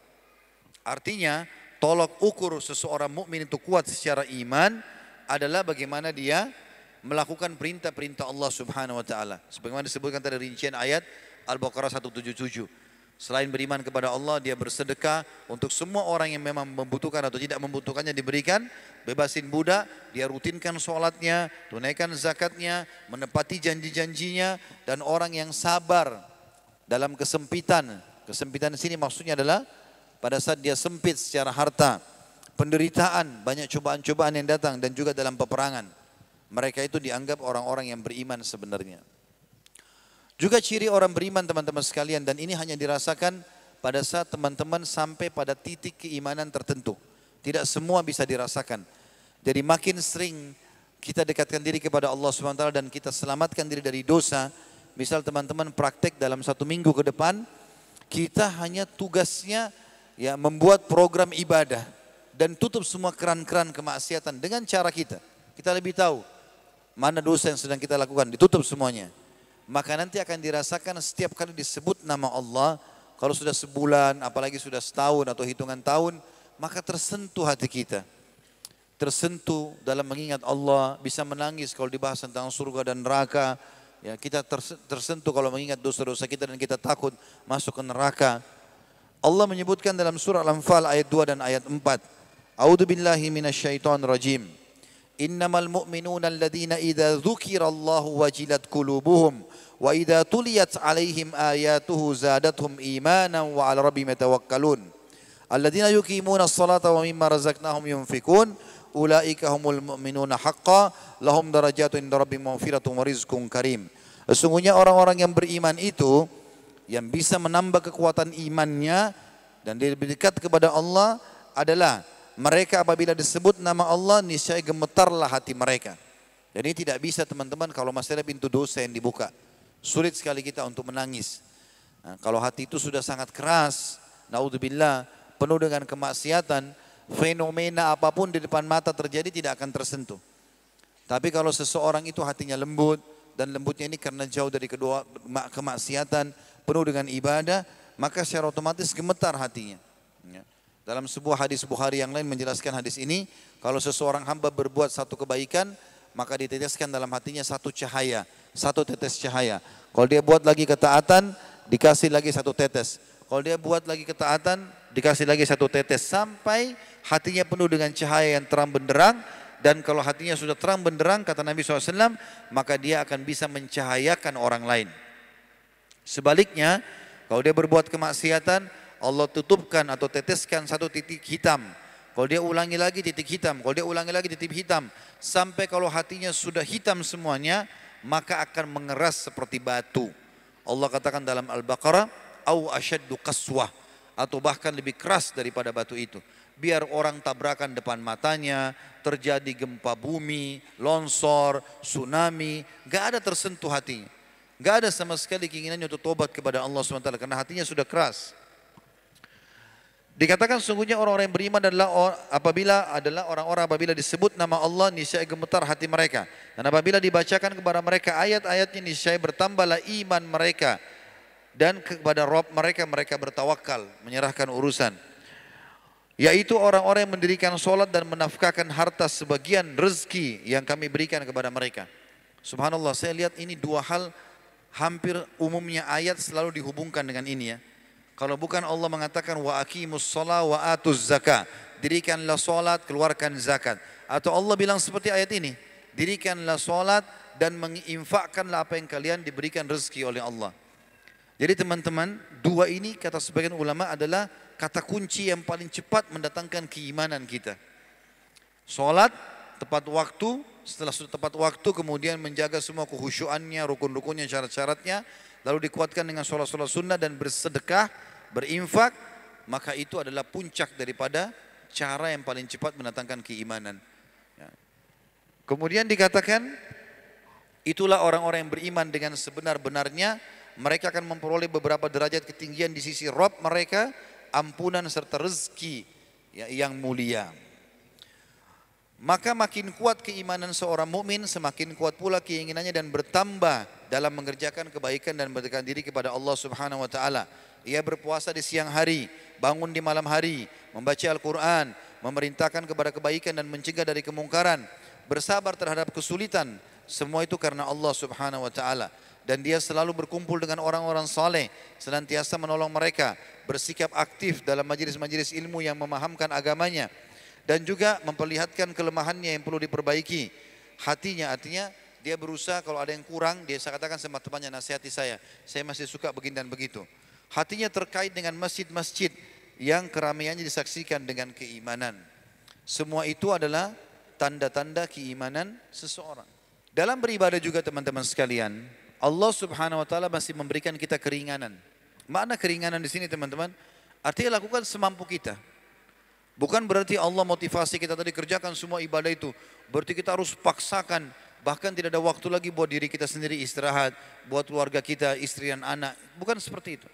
Artinya tolok ukur seseorang mukmin itu kuat secara iman adalah bagaimana dia melakukan perintah-perintah Allah Subhanahu wa taala. Sebagaimana disebutkan tadi rincian ayat Al-Baqarah 177. Selain beriman kepada Allah, dia bersedekah untuk semua orang yang memang membutuhkan atau tidak membutuhkannya diberikan. Bebasin budak, dia rutinkan sholatnya, tunaikan zakatnya, menepati janji-janjinya. Dan orang yang sabar dalam kesempitan. Kesempitan di sini maksudnya adalah pada saat dia sempit secara harta, penderitaan, banyak cobaan-cobaan yang datang dan juga dalam peperangan. Mereka itu dianggap orang-orang yang beriman sebenarnya. Juga ciri orang beriman teman-teman sekalian dan ini hanya dirasakan pada saat teman-teman sampai pada titik keimanan tertentu. Tidak semua bisa dirasakan. Jadi makin sering kita dekatkan diri kepada Allah SWT dan kita selamatkan diri dari dosa. Misal teman-teman praktek dalam satu minggu ke depan, kita hanya tugasnya ya membuat program ibadah dan tutup semua keran-keran kemaksiatan dengan cara kita. Kita lebih tahu mana dosa yang sedang kita lakukan, ditutup semuanya. Maka nanti akan dirasakan setiap kali disebut nama Allah, kalau sudah sebulan, apalagi sudah setahun atau hitungan tahun, maka tersentuh hati kita. Tersentuh dalam mengingat Allah, bisa menangis kalau dibahas tentang surga dan neraka. Ya, kita tersentuh kalau mengingat dosa-dosa kita dan kita takut masuk ke neraka. Allah menyebutkan dalam surah Al-Anfal ayat 2 dan ayat 4. A'udzu billahi minasyaitonir rajim. Innamal mu'minuna alladziina idza dzukirallahu wajilat qulubuhum wa idza tuliyat 'alaihim ayatuhu zadatuhum imanan wa 'ala rabbihim yatawakkalun. Alladziina yuqimuna as-salata wa mimma razaqnahum yunfikun ulaika humul mu'minuna haqqan lahum darajatun inda rabbihim maghfiratun wa rizqun karim. Sesungguhnya orang-orang yang beriman itu yang bisa menambah kekuatan imannya dan lebih dekat kepada Allah adalah mereka apabila disebut nama Allah niscaya gemetarlah hati mereka. Dan ini tidak bisa teman-teman kalau masih ada pintu dosa yang dibuka. Sulit sekali kita untuk menangis. Nah, kalau hati itu sudah sangat keras, naudzubillah, penuh dengan kemaksiatan, fenomena apa pun di depan mata terjadi tidak akan tersentuh. Tapi kalau seseorang itu hatinya lembut dan lembutnya ini karena jauh dari kedua kemaksiatan, penuh dengan ibadah, maka secara otomatis gemetar hatinya. Ya. Dalam sebuah hadis Bukhari yang lain menjelaskan hadis ini, kalau seseorang hamba berbuat satu kebaikan, maka diteteskan dalam hatinya satu cahaya, satu tetes cahaya. Kalau dia buat lagi ketaatan, dikasih lagi satu tetes. Kalau dia buat lagi ketaatan, dikasih lagi satu tetes sampai hatinya penuh dengan cahaya yang terang benderang dan kalau hatinya sudah terang benderang kata Nabi SAW maka dia akan bisa mencahayakan orang lain. Sebaliknya, Kalau dia berbuat kemaksiatan, Allah tutupkan atau teteskan satu titik hitam. Kalau dia ulangi lagi titik hitam, kalau dia ulangi lagi titik hitam, sampai kalau hatinya sudah hitam semuanya, maka akan mengeras seperti batu. Allah katakan dalam Al-Baqarah, au asyaddu qaswah atau bahkan lebih keras daripada batu itu. Biar orang tabrakan depan matanya, terjadi gempa bumi, longsor, tsunami, gak ada tersentuh hatinya. Gak ada sama sekali keinginannya untuk tobat kepada Allah SWT karena hatinya sudah keras. Dikatakan sungguhnya orang-orang yang beriman adalah apabila adalah orang-orang apabila disebut nama Allah niscaya gemetar hati mereka. Dan apabila dibacakan kepada mereka ayat-ayatnya niscaya bertambahlah iman mereka dan kepada Rob mereka mereka bertawakal menyerahkan urusan. Yaitu orang-orang yang mendirikan solat dan menafkahkan harta sebagian rezeki yang kami berikan kepada mereka. Subhanallah saya lihat ini dua hal hampir umumnya ayat selalu dihubungkan dengan ini ya. Kalau bukan Allah mengatakan wa aqimus shalah wa atuz zakat, dirikanlah salat, keluarkan zakat. Atau Allah bilang seperti ayat ini, dirikanlah salat dan menginfakkanlah apa yang kalian diberikan rezeki oleh Allah. Jadi teman-teman, dua ini kata sebagian ulama adalah kata kunci yang paling cepat mendatangkan keimanan kita. Salat tepat waktu, setelah sudah tepat waktu kemudian menjaga semua kehusuannya, rukun-rukunnya, syarat-syaratnya, lalu dikuatkan dengan sholat-sholat sunnah dan bersedekah, berinfak, maka itu adalah puncak daripada cara yang paling cepat mendatangkan keimanan. Ya. Kemudian dikatakan, itulah orang-orang yang beriman dengan sebenar-benarnya, mereka akan memperoleh beberapa derajat ketinggian di sisi Rob mereka, ampunan serta rezeki ya, yang mulia. Maka makin kuat keimanan seorang mukmin, semakin kuat pula keinginannya dan bertambah dalam mengerjakan kebaikan dan berdekatan diri kepada Allah Subhanahu wa taala. Ia berpuasa di siang hari, bangun di malam hari, membaca Al-Qur'an, memerintahkan kepada kebaikan dan mencegah dari kemungkaran, bersabar terhadap kesulitan. Semua itu karena Allah Subhanahu wa taala dan dia selalu berkumpul dengan orang-orang saleh, senantiasa menolong mereka, bersikap aktif dalam majelis-majelis ilmu yang memahamkan agamanya dan juga memperlihatkan kelemahannya yang perlu diperbaiki. Hatinya artinya dia berusaha kalau ada yang kurang dia katakan sama temannya nasihati saya. Saya masih suka begini dan begitu. Hatinya terkait dengan masjid-masjid yang keramaiannya disaksikan dengan keimanan. Semua itu adalah tanda-tanda keimanan seseorang. Dalam beribadah juga teman-teman sekalian, Allah Subhanahu wa taala masih memberikan kita keringanan. Mana keringanan di sini teman-teman? Artinya lakukan semampu kita. Bukan berarti Allah motivasi kita tadi kerjakan semua ibadah itu. Berarti kita harus paksakan. Bahkan tidak ada waktu lagi buat diri kita sendiri istirahat. Buat keluarga kita, istri dan anak. Bukan seperti itu.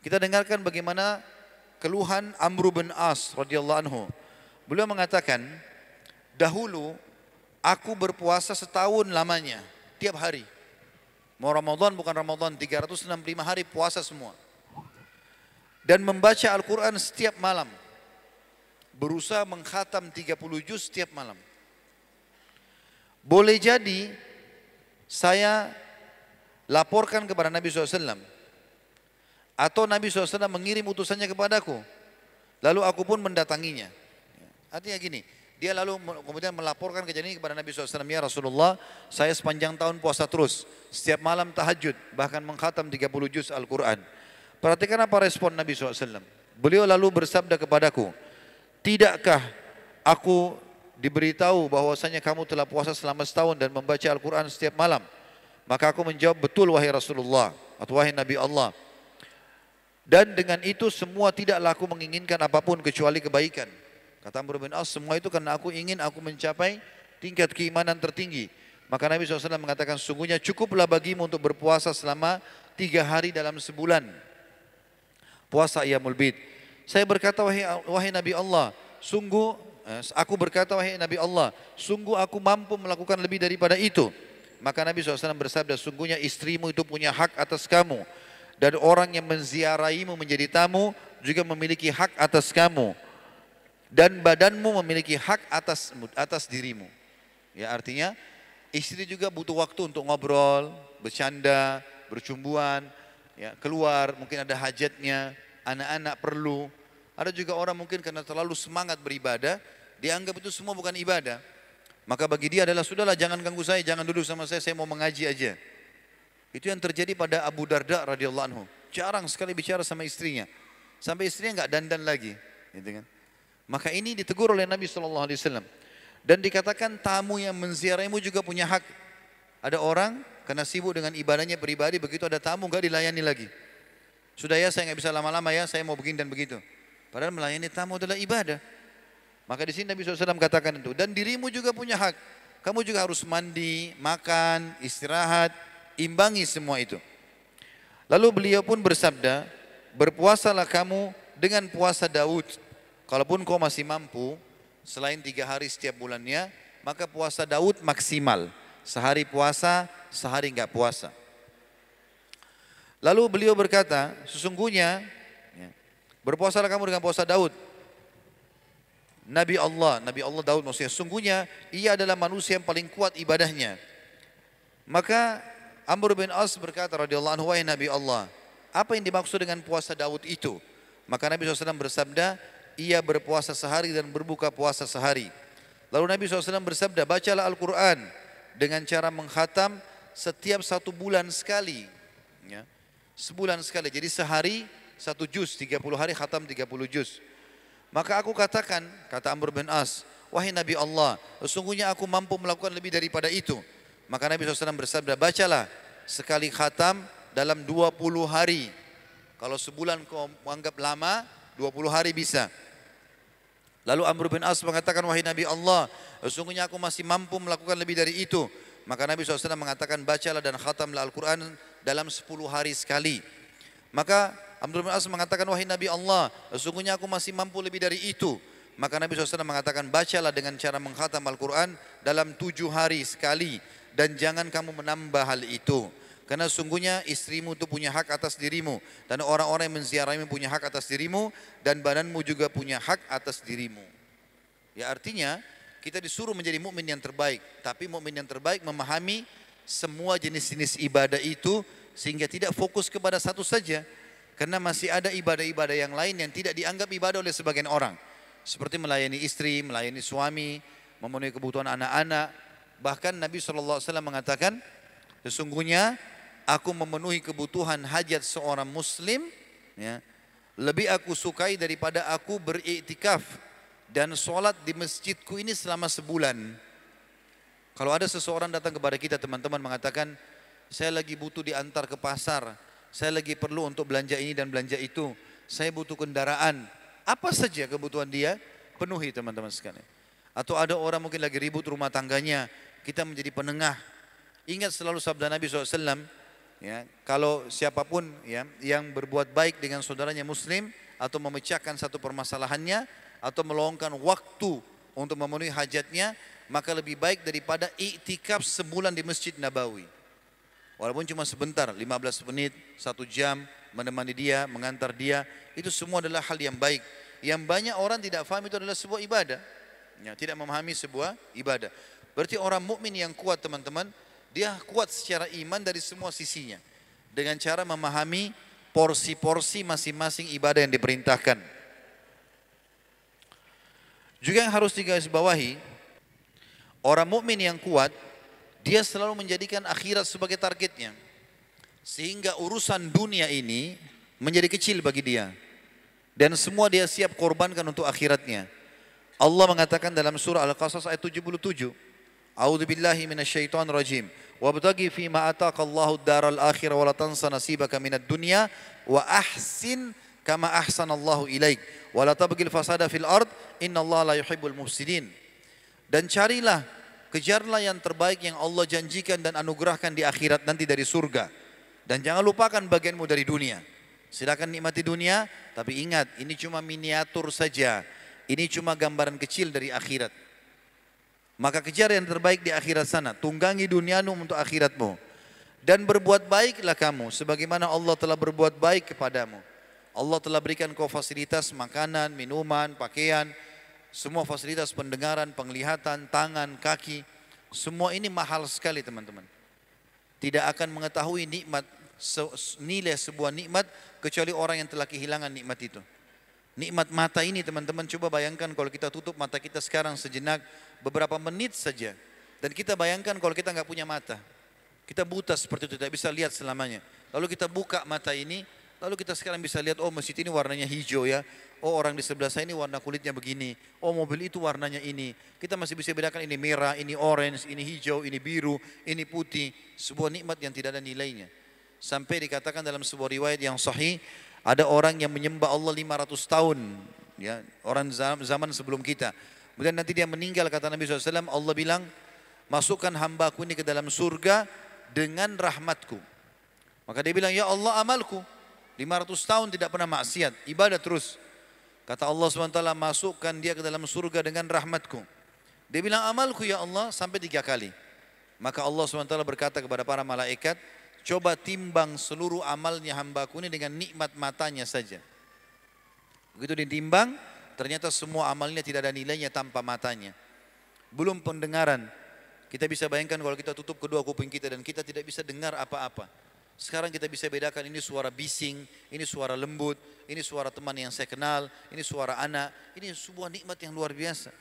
Kita dengarkan bagaimana keluhan Amr bin As radhiyallahu anhu. Beliau mengatakan, dahulu aku berpuasa setahun lamanya, tiap hari. Mau Ramadan bukan Ramadan, 365 hari puasa semua. Dan membaca Al-Quran setiap malam berusaha menghatam 30 juz setiap malam. Boleh jadi saya laporkan kepada Nabi SAW. Atau Nabi SAW mengirim utusannya kepadaku. Lalu aku pun mendatanginya. Artinya gini, dia lalu kemudian melaporkan kejadian ini kepada Nabi SAW. Ya Rasulullah, saya sepanjang tahun puasa terus. Setiap malam tahajud, bahkan menghatam 30 juz Al-Quran. Perhatikan apa respon Nabi SAW. Beliau lalu bersabda kepadaku, Tidakkah aku diberitahu bahwasanya kamu telah puasa selama setahun dan membaca Al-Quran setiap malam? Maka aku menjawab, betul wahai Rasulullah atau wahai Nabi Allah. Dan dengan itu semua tidaklah aku menginginkan apa pun kecuali kebaikan. Kata Amr bin As, semua itu karena aku ingin aku mencapai tingkat keimanan tertinggi. Maka Nabi SAW mengatakan, sungguhnya cukuplah bagimu untuk berpuasa selama tiga hari dalam sebulan. Puasa Iyamul Bid. Saya berkata wahai, wahai Nabi Allah, sungguh eh, aku berkata wahai Nabi Allah, sungguh aku mampu melakukan lebih daripada itu. Maka Nabi SAW bersabda, sungguhnya istrimu itu punya hak atas kamu. Dan orang yang menziarahimu menjadi tamu juga memiliki hak atas kamu. Dan badanmu memiliki hak atas atas dirimu. Ya artinya istri juga butuh waktu untuk ngobrol, bercanda, bercumbuan, ya, keluar, mungkin ada hajatnya, anak-anak perlu. Ada juga orang mungkin karena terlalu semangat beribadah, dianggap itu semua bukan ibadah. Maka bagi dia adalah sudahlah jangan ganggu saya, jangan duduk sama saya, saya mau mengaji aja. Itu yang terjadi pada Abu Darda radhiyallahu anhu. jarang sekali bicara sama istrinya. Sampai istrinya nggak dandan lagi. Gitu kan. Maka ini ditegur oleh Nabi Wasallam. Dan dikatakan tamu yang menziarahimu juga punya hak. Ada orang karena sibuk dengan ibadahnya pribadi, begitu ada tamu nggak dilayani lagi. Sudah ya saya nggak bisa lama-lama ya, saya mau begini dan begitu. Padahal melayani tamu adalah ibadah. Maka di sini Nabi SAW katakan itu. Dan dirimu juga punya hak. Kamu juga harus mandi, makan, istirahat, imbangi semua itu. Lalu beliau pun bersabda, berpuasalah kamu dengan puasa Daud. Kalaupun kau masih mampu, selain tiga hari setiap bulannya, maka puasa Daud maksimal. Sehari puasa, sehari enggak puasa. Lalu beliau berkata, sesungguhnya ya, berpuasalah kamu dengan puasa Daud. Nabi Allah, Nabi Allah Daud maksudnya, sesungguhnya ia adalah manusia yang paling kuat ibadahnya. Maka Amr bin As berkata radhiyallahu anhu, wahai Nabi Allah, apa yang dimaksud dengan puasa Daud itu? Maka Nabi SAW bersabda, ia berpuasa sehari dan berbuka puasa sehari. Lalu Nabi SAW bersabda, bacalah Al-Quran dengan cara menghatam setiap satu bulan sekali. Ya. Sebulan sekali. Jadi sehari satu juz, 30 hari khatam 30 juz. Maka aku katakan, kata Amr bin As, wahai Nabi Allah, sesungguhnya aku mampu melakukan lebih daripada itu. Maka Nabi SAW bersabda, bacalah sekali khatam dalam 20 hari. Kalau sebulan kau menganggap lama, 20 hari bisa. Lalu Amr bin As mengatakan, wahai Nabi Allah, sesungguhnya aku masih mampu melakukan lebih dari itu. Maka Nabi SAW mengatakan, bacalah dan khatamlah Al-Quran dalam 10 hari sekali. Maka Abdul bin As mengatakan, wahai Nabi Allah, sesungguhnya aku masih mampu lebih dari itu. Maka Nabi SAW mengatakan, bacalah dengan cara menghatam Al-Quran dalam tujuh hari sekali. Dan jangan kamu menambah hal itu. Karena sungguhnya istrimu itu punya hak atas dirimu. Dan orang-orang yang menziarahimu punya hak atas dirimu. Dan badanmu juga punya hak atas dirimu. Ya artinya kita disuruh menjadi mukmin yang terbaik. Tapi mukmin yang terbaik memahami semua jenis-jenis ibadah itu sehingga tidak fokus kepada satu saja karena masih ada ibadah-ibadah yang lain yang tidak dianggap ibadah oleh sebagian orang seperti melayani istri, melayani suami, memenuhi kebutuhan anak-anak. Bahkan Nabi SAW mengatakan, sesungguhnya aku memenuhi kebutuhan hajat seorang muslim, ya, lebih aku sukai daripada aku beriktikaf dan sholat di masjidku ini selama sebulan. Kalau ada seseorang datang kepada kita teman-teman mengatakan, saya lagi butuh diantar ke pasar, saya lagi perlu untuk belanja ini dan belanja itu, saya butuh kendaraan. Apa saja kebutuhan dia, penuhi teman-teman sekalian. Atau ada orang mungkin lagi ribut rumah tangganya, kita menjadi penengah. Ingat selalu sabda Nabi SAW, ya, kalau siapa pun ya, yang berbuat baik dengan saudaranya muslim, atau memecahkan satu permasalahannya, atau meluangkan waktu untuk memenuhi hajatnya, maka lebih baik daripada iktikaf sebulan di Masjid Nabawi. Walaupun cuma sebentar, 15 menit, satu jam, menemani dia, mengantar dia, itu semua adalah hal yang baik. Yang banyak orang tidak faham itu adalah sebuah ibadah. Ya, tidak memahami sebuah ibadah. Berarti orang mukmin yang kuat teman-teman, dia kuat secara iman dari semua sisinya. Dengan cara memahami porsi-porsi masing-masing ibadah yang diperintahkan. Juga yang harus digarisbawahi, Orang mukmin yang kuat, dia selalu menjadikan akhirat sebagai targetnya. Sehingga urusan dunia ini menjadi kecil bagi dia. Dan semua dia siap korbankan untuk akhiratnya. Allah mengatakan dalam surah Al-Qasas ayat 77. A'udzu billahi minasyaitonir rajim. Wabtaghi fi ma ataka Allahu daral akhir wa la tansa nasibaka minad dunya wa ahsin kama ahsanallahu ilaik wa fasada fil ard innallaha la yuhibbul mufsidin. Dan carilah Kejarlah yang terbaik yang Allah janjikan dan anugerahkan di akhirat nanti dari surga. Dan jangan lupakan bagianmu dari dunia. Silakan nikmati dunia, tapi ingat ini cuma miniatur saja. Ini cuma gambaran kecil dari akhirat. Maka kejar yang terbaik di akhirat sana. Tunggangi duniamu untuk akhiratmu. Dan berbuat baiklah kamu sebagaimana Allah telah berbuat baik kepadamu. Allah telah berikan kau fasilitas makanan, minuman, pakaian, semua fasilitas pendengaran, penglihatan, tangan, kaki, semua ini mahal sekali teman-teman. Tidak akan mengetahui nikmat nilai sebuah nikmat kecuali orang yang telah kehilangan nikmat itu. Nikmat mata ini teman-teman coba bayangkan kalau kita tutup mata kita sekarang sejenak beberapa menit saja. Dan kita bayangkan kalau kita nggak punya mata. Kita buta seperti itu, tidak bisa lihat selamanya. Lalu kita buka mata ini, Lalu kita sekarang bisa lihat, oh masjid ini warnanya hijau ya. Oh orang di sebelah saya ini warna kulitnya begini. Oh mobil itu warnanya ini. Kita masih bisa bedakan ini merah, ini orange, ini hijau, ini biru, ini putih. Sebuah nikmat yang tidak ada nilainya. Sampai dikatakan dalam sebuah riwayat yang sahih, ada orang yang menyembah Allah 500 tahun. Ya, orang zaman sebelum kita. Kemudian nanti dia meninggal kata Nabi SAW, Allah bilang, masukkan hambaku ini ke dalam surga dengan rahmatku. Maka dia bilang, ya Allah amalku. 500 tahun tidak pernah maksiat, ibadah terus. Kata Allah SWT, masukkan dia ke dalam surga dengan rahmatku. Dia bilang, amalku ya Allah, sampai tiga kali. Maka Allah SWT berkata kepada para malaikat, coba timbang seluruh amalnya hambaku ini dengan nikmat matanya saja. Begitu ditimbang, ternyata semua amalnya tidak ada nilainya tanpa matanya. Belum pendengaran. Kita bisa bayangkan kalau kita tutup kedua kuping kita dan kita tidak bisa dengar apa-apa. Sekarang kita bisa bedakan ini suara bising, ini suara lembut, ini suara teman yang saya kenal, ini suara anak. Ini sebuah nikmat yang luar biasa.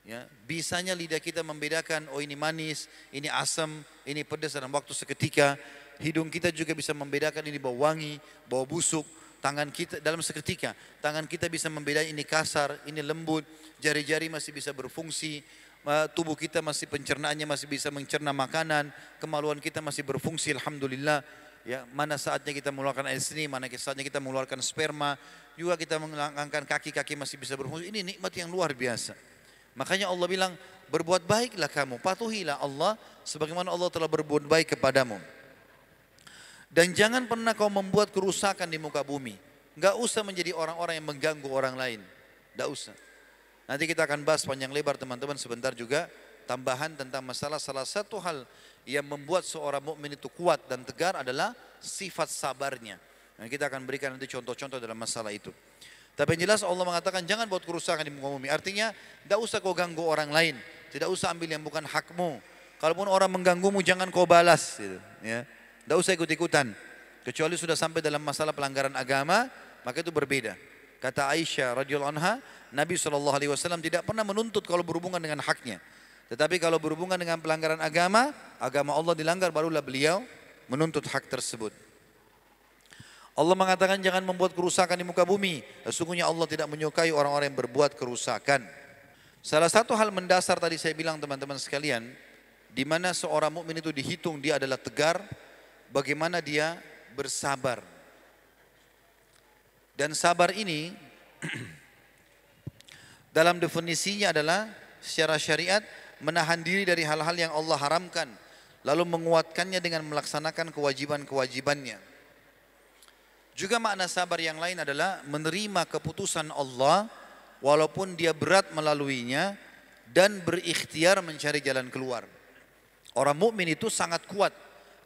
Ya, bisanya lidah kita membedakan, oh ini manis, ini asam, ini pedas dalam waktu seketika. Hidung kita juga bisa membedakan ini bau wangi, bau busuk. Tangan kita dalam seketika, tangan kita bisa membedakan ini kasar, ini lembut, jari-jari masih bisa berfungsi, tubuh kita masih pencernaannya masih bisa mencerna makanan, kemaluan kita masih berfungsi, alhamdulillah ya mana saatnya kita mengeluarkan air seni, mana saatnya kita mengeluarkan sperma, juga kita mengangkat kaki-kaki masih bisa berfungsi. Ini nikmat yang luar biasa. Makanya Allah bilang, berbuat baiklah kamu, patuhilah Allah sebagaimana Allah telah berbuat baik kepadamu. Dan jangan pernah kau membuat kerusakan di muka bumi. Gak usah menjadi orang-orang yang mengganggu orang lain. Gak usah. Nanti kita akan bahas panjang lebar teman-teman sebentar juga tambahan tentang masalah salah satu hal yang membuat seorang mukmin itu kuat dan tegar adalah sifat sabarnya. Dan kita akan berikan nanti contoh-contoh dalam masalah itu. Tapi yang jelas Allah mengatakan jangan buat kerusakan di muka bumi. Artinya tidak usah kau ganggu orang lain. Tidak usah ambil yang bukan hakmu. Kalaupun orang mengganggumu jangan kau balas. Gitu, ya. Tidak usah ikut-ikutan. Kecuali sudah sampai dalam masalah pelanggaran agama, maka itu berbeda. Kata Aisyah radhiyallahu anha, Nabi SAW tidak pernah menuntut kalau berhubungan dengan haknya. Tetapi kalau berhubungan dengan pelanggaran agama, agama Allah dilanggar barulah beliau menuntut hak tersebut. Allah mengatakan jangan membuat kerusakan di muka bumi. Sesungguhnya Allah tidak menyukai orang-orang yang berbuat kerusakan. Salah satu hal mendasar tadi saya bilang teman-teman sekalian, di mana seorang mukmin itu dihitung dia adalah tegar, bagaimana dia bersabar. Dan sabar ini (clears throat) dalam definisinya adalah secara syariat menahan diri dari hal-hal yang Allah haramkan, lalu menguatkannya dengan melaksanakan kewajiban-kewajibannya. Juga makna sabar yang lain adalah menerima keputusan Allah walaupun dia berat melaluinya dan berikhtiar mencari jalan keluar. Orang mukmin itu sangat kuat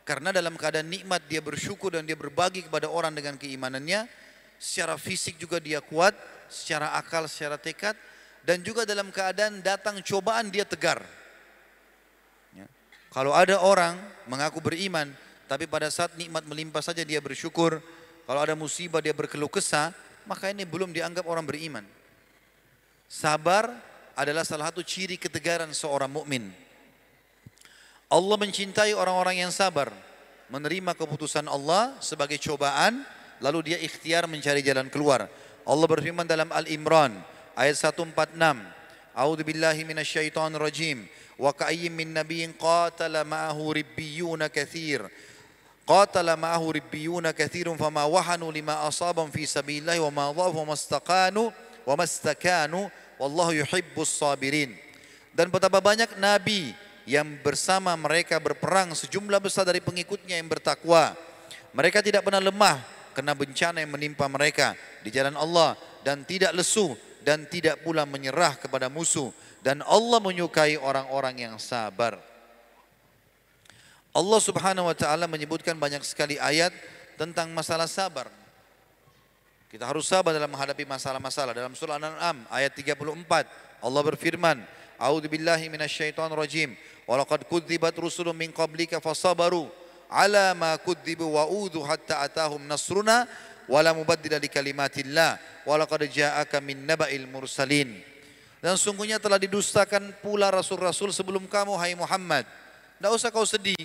karena dalam keadaan nikmat dia bersyukur dan dia berbagi kepada orang dengan keimanannya. Secara fisik juga dia kuat, secara akal, secara tekad dan juga dalam keadaan datang cobaan dia tegar. Ya. Kalau ada orang mengaku beriman, tapi pada saat nikmat melimpah saja dia bersyukur, kalau ada musibah dia berkeluh kesah, maka ini belum dianggap orang beriman. Sabar adalah salah satu ciri ketegaran seorang mukmin. Allah mencintai orang-orang yang sabar, menerima keputusan Allah sebagai cobaan, lalu dia ikhtiar mencari jalan keluar. Allah berfirman dalam Al-Imran ayat 146 A'udzu billahi minasyaitonir rajim wa ka'ayyin min nabiyyin qatala ma'ahu ribbiyuna katsir qatala ma'ahu ribbiyuna katsirun fama wahanu lima asabam fi sabilillah wa ma dhafu mastaqanu wa mastakanu wallahu yuhibbus sabirin dan betapa banyak nabi yang bersama mereka berperang sejumlah besar dari pengikutnya yang bertakwa. Mereka tidak pernah lemah kena bencana yang menimpa mereka di jalan Allah dan tidak lesu dan tidak pula menyerah kepada musuh dan Allah menyukai orang-orang yang sabar. Allah Subhanahu wa taala menyebutkan banyak sekali ayat tentang masalah sabar. Kita harus sabar dalam menghadapi masalah-masalah. Dalam surah Al-An'am ayat 34 Allah berfirman, "A'udzu billahi minasyaitonir rajim. Wa laqad kudzibat rusulun min qablika fasabaru ala ma kudzibu wa udhu hatta atahum nasruna wala mubaddila li kalimatillah walaqad ja'aka min naba'il mursalin dan sungguhnya telah didustakan pula rasul-rasul sebelum kamu hai Muhammad tidak usah kau sedih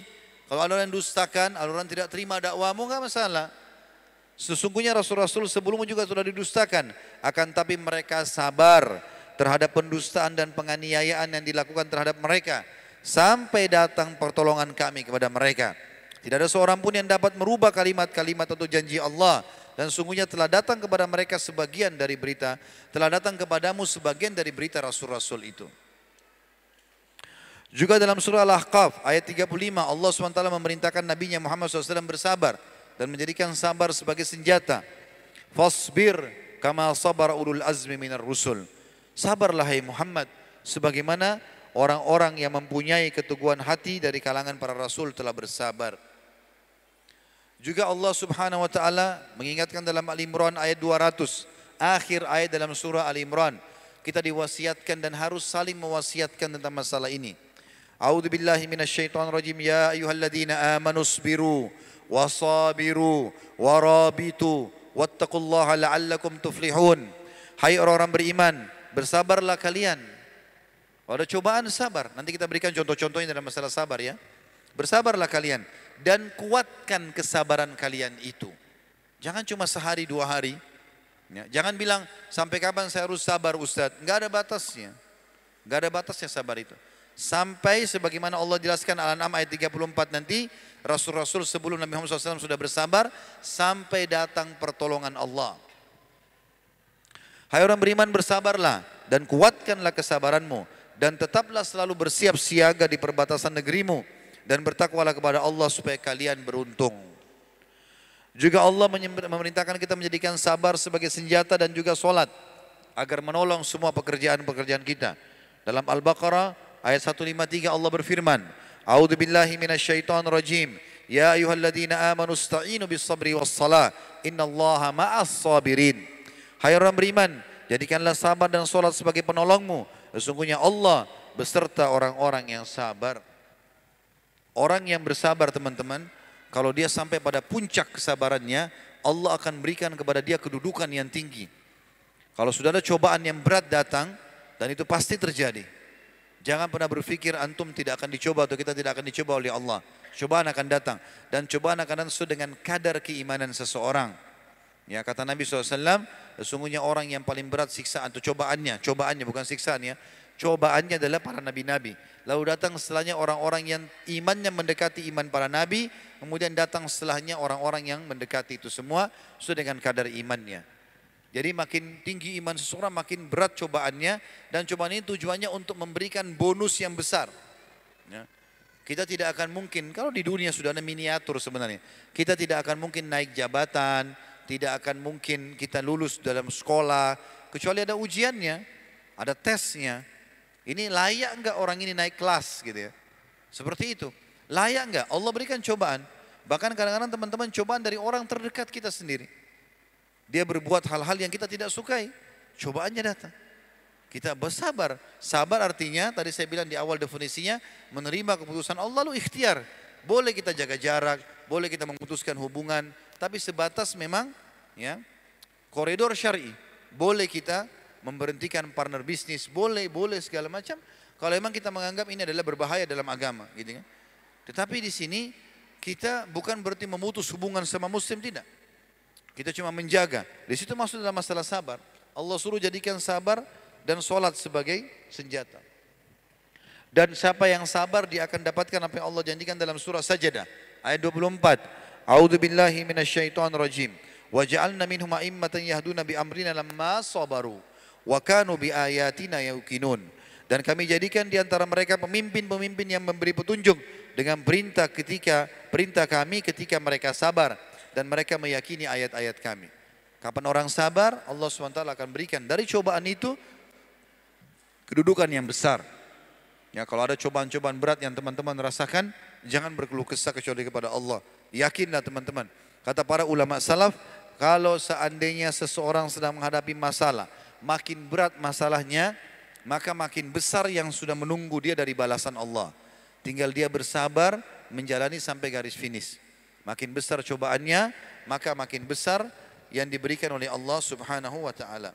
kalau ada yang dustakan ada orang tidak terima dakwamu enggak masalah Sesungguhnya Rasul-Rasul sebelumnya juga sudah didustakan. Akan tapi mereka sabar terhadap pendustaan dan penganiayaan yang dilakukan terhadap mereka. Sampai datang pertolongan kami kepada mereka. Tidak ada seorang pun yang dapat merubah kalimat-kalimat atau janji Allah. Dan sungguhnya telah datang kepada mereka sebagian dari berita. Telah datang kepadamu sebagian dari berita Rasul-Rasul itu. Juga dalam surah Al-Ahqaf ayat 35 Allah SWT memerintahkan Nabi Muhammad SAW bersabar dan menjadikan sabar sebagai senjata. Fasbir kama sabar ulul azmi minar rusul. Sabarlah hai Muhammad sebagaimana orang-orang yang mempunyai keteguhan hati dari kalangan para rasul telah bersabar. Juga Allah Subhanahu wa taala mengingatkan dalam Al Imran ayat 200, akhir ayat dalam surah Al Imran, kita diwasiatkan dan harus saling mewasiatkan tentang masalah ini. A'udzu billahi minasyaitonir rajim ya ayyuhalladzina amanu sabiru wasabiru warabitu wattaqullaha la'allakum tuflihun. Hai orang-orang beriman, bersabarlah kalian. Ada cobaan sabar. Nanti kita berikan contoh-contohnya dalam masalah sabar ya. Bersabarlah kalian dan kuatkan kesabaran kalian itu. Jangan cuma sehari dua hari. Ya, jangan bilang sampai kapan saya harus sabar Ustadz. Enggak ada batasnya. Enggak ada batasnya sabar itu. Sampai sebagaimana Allah jelaskan Al-An'am ayat 34 nanti Rasul-Rasul sebelum Nabi Muhammad SAW sudah bersabar sampai datang pertolongan Allah. Hai orang beriman bersabarlah dan kuatkanlah kesabaranmu dan tetaplah selalu bersiap siaga di perbatasan negerimu dan bertakwalah kepada Allah supaya kalian beruntung. Juga Allah memerintahkan kita menjadikan sabar sebagai senjata dan juga solat agar menolong semua pekerjaan-pekerjaan kita. Dalam Al-Baqarah ayat 153 Allah berfirman, A'udzu billahi minasyaitonir rajim. Ya ayyuhalladzina amanu ista'inu bis sabri was salah. Innallaha ma'as sabirin. Hai orang beriman, jadikanlah sabar dan salat sebagai penolongmu. Sesungguhnya Allah beserta orang-orang yang sabar. Orang yang bersabar teman-teman, kalau dia sampai pada puncak kesabarannya, Allah akan berikan kepada dia kedudukan yang tinggi. Kalau sudah ada cobaan yang berat datang, dan itu pasti terjadi. Jangan pernah berpikir antum tidak akan dicoba atau kita tidak akan dicoba oleh Allah. Cobaan akan datang dan cobaan akan datang sesuai dengan kadar keimanan seseorang. Ya kata Nabi SAW, sesungguhnya orang yang paling berat siksaan atau cobaannya, cobaannya bukan siksaannya, cobaannya adalah para nabi-nabi. Lalu datang setelahnya orang-orang yang imannya mendekati iman para nabi, kemudian datang setelahnya orang-orang yang mendekati itu semua sesuai dengan kadar imannya. Jadi makin tinggi iman seseorang makin berat cobaannya dan cobaan ini tujuannya untuk memberikan bonus yang besar. Ya. Kita tidak akan mungkin, kalau di dunia sudah ada miniatur sebenarnya, kita tidak akan mungkin naik jabatan, tidak akan mungkin kita lulus dalam sekolah, kecuali ada ujiannya, ada tesnya. Ini layak enggak orang ini naik kelas gitu ya. Seperti itu. Layak enggak? Allah berikan cobaan. Bahkan kadang-kadang teman-teman cobaan dari orang terdekat kita sendiri. Dia berbuat hal-hal yang kita tidak sukai. Cobaannya datang. Kita bersabar. Sabar artinya tadi saya bilang di awal definisinya menerima keputusan Allah lalu ikhtiar. Boleh kita jaga jarak, boleh kita memutuskan hubungan, tapi sebatas memang ya koridor syar'i. Boleh kita memberhentikan partner bisnis, boleh, boleh segala macam. Kalau memang kita menganggap ini adalah berbahaya dalam agama, gitu kan. Tetapi di sini kita bukan berarti memutus hubungan sama muslim tidak. Kita cuma menjaga. Di situ masuk dalam masalah sabar. Allah suruh jadikan sabar dan sholat sebagai senjata. Dan siapa yang sabar dia akan dapatkan apa yang Allah janjikan dalam surah Sajadah ayat 24. A'udzu billahi minasyaitonir rajim. Wa minhum a'immatan yahduna bi amrina lamma sabaru wa kanu bi ayatina yuqinun. Dan kami jadikan di antara mereka pemimpin-pemimpin yang memberi petunjuk dengan perintah ketika perintah kami ketika mereka sabar dan mereka meyakini ayat-ayat kami. Kapan orang sabar, Allah SWT akan berikan dari cobaan itu kedudukan yang besar. Ya, kalau ada cobaan-cobaan berat yang teman-teman rasakan, jangan berkeluh kesah kecuali kepada Allah. Yakinlah teman-teman. Kata para ulama salaf, kalau seandainya seseorang sedang menghadapi masalah, makin berat masalahnya, maka makin besar yang sudah menunggu dia dari balasan Allah. Tinggal dia bersabar menjalani sampai garis finish. Makin besar cobaannya, maka makin besar yang diberikan oleh Allah Subhanahu wa taala.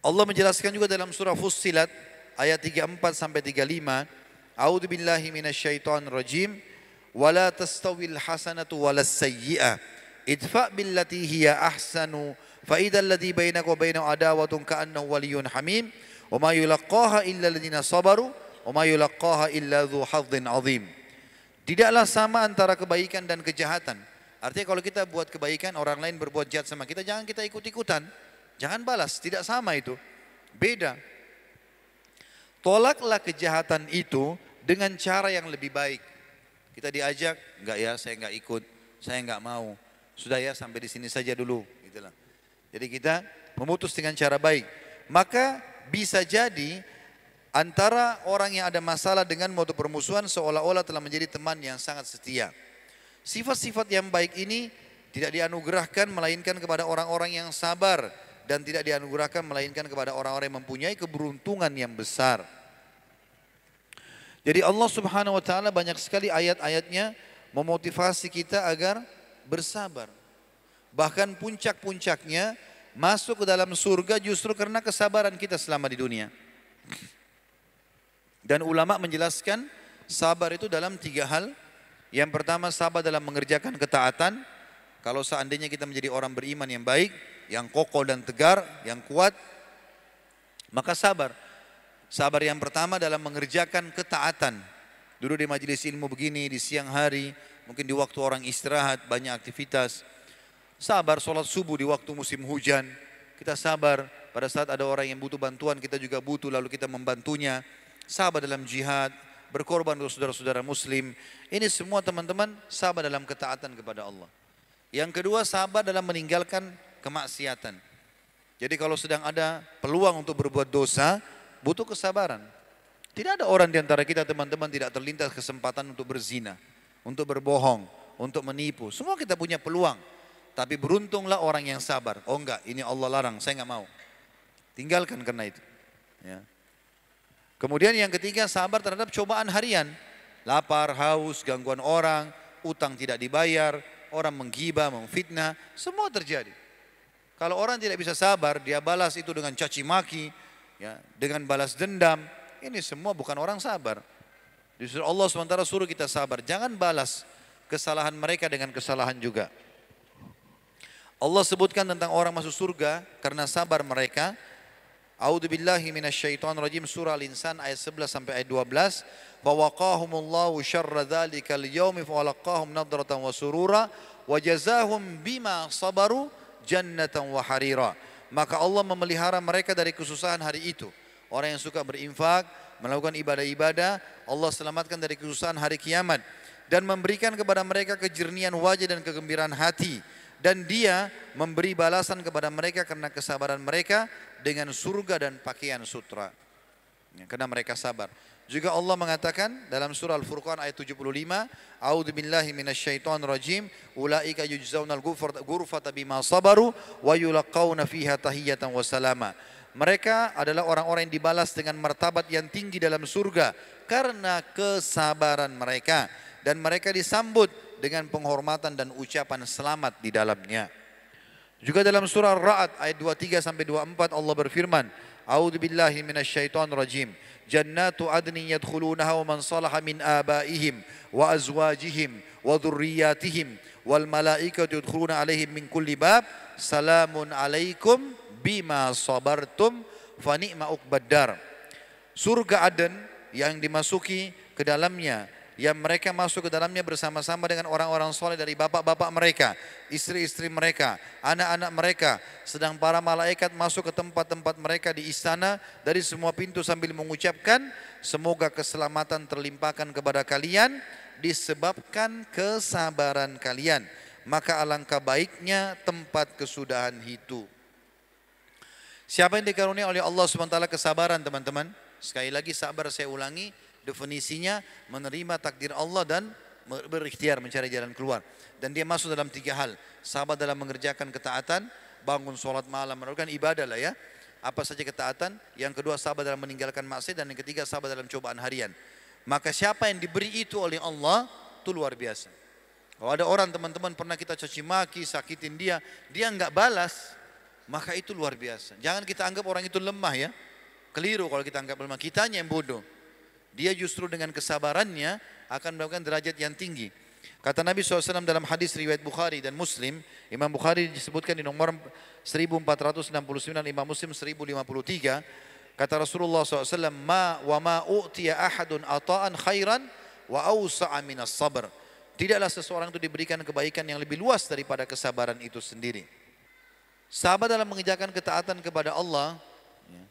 Allah menjelaskan juga dalam surah Fussilat ayat 34 sampai 35, A'udzu billahi minasyaitonir rajim, wala tastawil hasanatu walas sayyi'ah idfa billati hiya ahsanu fa idzal ladzi bainaka wa bainahu adawatun ka'annahu waliyyun hamim wa ma yulaqqaha illa alladziina sabaru wa ma yulaqqaha illa. Tidaklah sama antara kebaikan dan kejahatan. Artinya kalau kita buat kebaikan, orang lain berbuat jahat sama kita, jangan kita ikut-ikutan. Jangan balas, tidak sama itu. Beda. Tolaklah kejahatan itu dengan cara yang lebih baik. Kita diajak, enggak ya, saya enggak ikut, saya enggak mau. Sudah ya, sampai di sini saja dulu. Gitulah. Jadi kita memutus dengan cara baik. Maka bisa jadi antara orang yang ada masalah dengan motu permusuhan seolah-olah telah menjadi teman yang sangat setia. Sifat-sifat yang baik ini tidak dianugerahkan melainkan kepada orang-orang yang sabar dan tidak dianugerahkan melainkan kepada orang-orang yang mempunyai keberuntungan yang besar. Jadi Allah Subhanahu wa taala banyak sekali ayat-ayatnya memotivasi kita agar bersabar. Bahkan puncak-puncaknya masuk ke dalam surga justru karena kesabaran kita selama di dunia. Dan ulama menjelaskan sabar itu dalam tiga hal. Yang pertama sabar dalam mengerjakan ketaatan. Kalau seandainya kita menjadi orang beriman yang baik, yang kokoh dan tegar, yang kuat, maka sabar. Sabar yang pertama dalam mengerjakan ketaatan. Dulu di majelis ilmu begini, di siang hari, mungkin di waktu orang istirahat, banyak aktivitas. Sabar sholat subuh di waktu musim hujan. Kita sabar pada saat ada orang yang butuh bantuan, kita juga butuh lalu kita membantunya. Sabar dalam jihad, berkorban untuk saudara-saudara muslim. Ini semua teman-teman sabar dalam ketaatan kepada Allah. Yang kedua sabar dalam meninggalkan kemaksiatan. Jadi kalau sedang ada peluang untuk berbuat dosa, butuh kesabaran. Tidak ada orang di antara kita teman-teman tidak terlintas kesempatan untuk berzina, untuk berbohong, untuk menipu. Semua kita punya peluang. Tapi beruntunglah orang yang sabar. Oh enggak, ini Allah larang, saya enggak mau. Tinggalkan karena itu. Ya. Kemudian yang ketiga sabar terhadap cobaan harian. Lapar, haus, gangguan orang, utang tidak dibayar, orang menggibah, memfitnah, semua terjadi. Kalau orang tidak bisa sabar, dia balas itu dengan caci maki, ya, dengan balas dendam. Ini semua bukan orang sabar. Justru Allah sementara suruh kita sabar. Jangan balas kesalahan mereka dengan kesalahan juga. Allah sebutkan tentang orang masuk surga karena sabar mereka. A'udzu billahi minasyaitonir rajim surah Al-Insan ayat 11 sampai ayat 12. Fawaqahumullahu syarra dzalikal yaumi fawalaqahum nadratan wa surura wa jazahum bima sabaru jannatan wa harira. Maka Allah memelihara mereka dari kesusahan hari itu. Orang yang suka berinfak, melakukan ibadah-ibadah, Allah selamatkan dari kesusahan hari kiamat dan memberikan kepada mereka kejernihan wajah dan kegembiraan hati dan dia memberi balasan kepada mereka karena kesabaran mereka dengan surga dan pakaian sutra. Ya, karena mereka sabar. Juga Allah mengatakan dalam surah Al-Furqan ayat 75, A'udzu billahi minasyaitonir rajim, ulaika yujzaunal ghurfata bima sabaru wa yulaqauna fiha tahiyatan wa salama. Mereka adalah orang-orang yang dibalas dengan martabat yang tinggi dalam surga karena kesabaran mereka dan mereka disambut dengan penghormatan dan ucapan selamat di dalamnya. Juga dalam surah Ar-Ra'd ayat 23 sampai 24 Allah berfirman, A'udzu billahi minasyaitonir rajim. Jannatu adni yadkhulunaha wa man salaha min abaihim wa azwajihim wa dhurriyyatihim wal malaikatu yadkhuluna alaihim min kulli bab. Salamun alaikum bima sabartum fa ni'ma uqbaddar. Surga Aden yang dimasuki ke dalamnya yang mereka masuk ke dalamnya bersama-sama dengan orang-orang soleh dari bapak-bapak mereka, istri-istri mereka, anak-anak mereka. Sedang para malaikat masuk ke tempat-tempat mereka di istana dari semua pintu sambil mengucapkan, semoga keselamatan terlimpahkan kepada kalian disebabkan kesabaran kalian. Maka alangkah baiknya tempat kesudahan itu. Siapa yang dikaruniai oleh Allah SWT kesabaran teman-teman? Sekali lagi sabar saya ulangi, Definisinya menerima takdir Allah dan berikhtiar mencari jalan keluar. Dan dia masuk dalam tiga hal. Sabar dalam mengerjakan ketaatan, bangun sholat malam, melakukan ibadah lah ya. Apa saja ketaatan. Yang kedua sabar dalam meninggalkan maksiat. Dan yang ketiga sabar dalam cobaan harian. Maka siapa yang diberi itu oleh Allah, itu luar biasa. Kalau ada orang teman-teman pernah kita caci maki, sakitin dia, dia enggak balas, maka itu luar biasa. Jangan kita anggap orang itu lemah ya. Keliru kalau kita anggap lemah. Kitanya yang bodoh. Dia justru dengan kesabarannya akan mendapatkan derajat yang tinggi. Kata Nabi SAW dalam hadis riwayat Bukhari dan Muslim, Imam Bukhari disebutkan di nomor 1469, Imam Muslim 1053, kata Rasulullah SAW, Ma wa ma u'tiya ahadun ata'an khairan wa awsa'a minas sabr. Tidaklah seseorang itu diberikan kebaikan yang lebih luas daripada kesabaran itu sendiri. Sahabat dalam mengerjakan ketaatan kepada Allah, ya,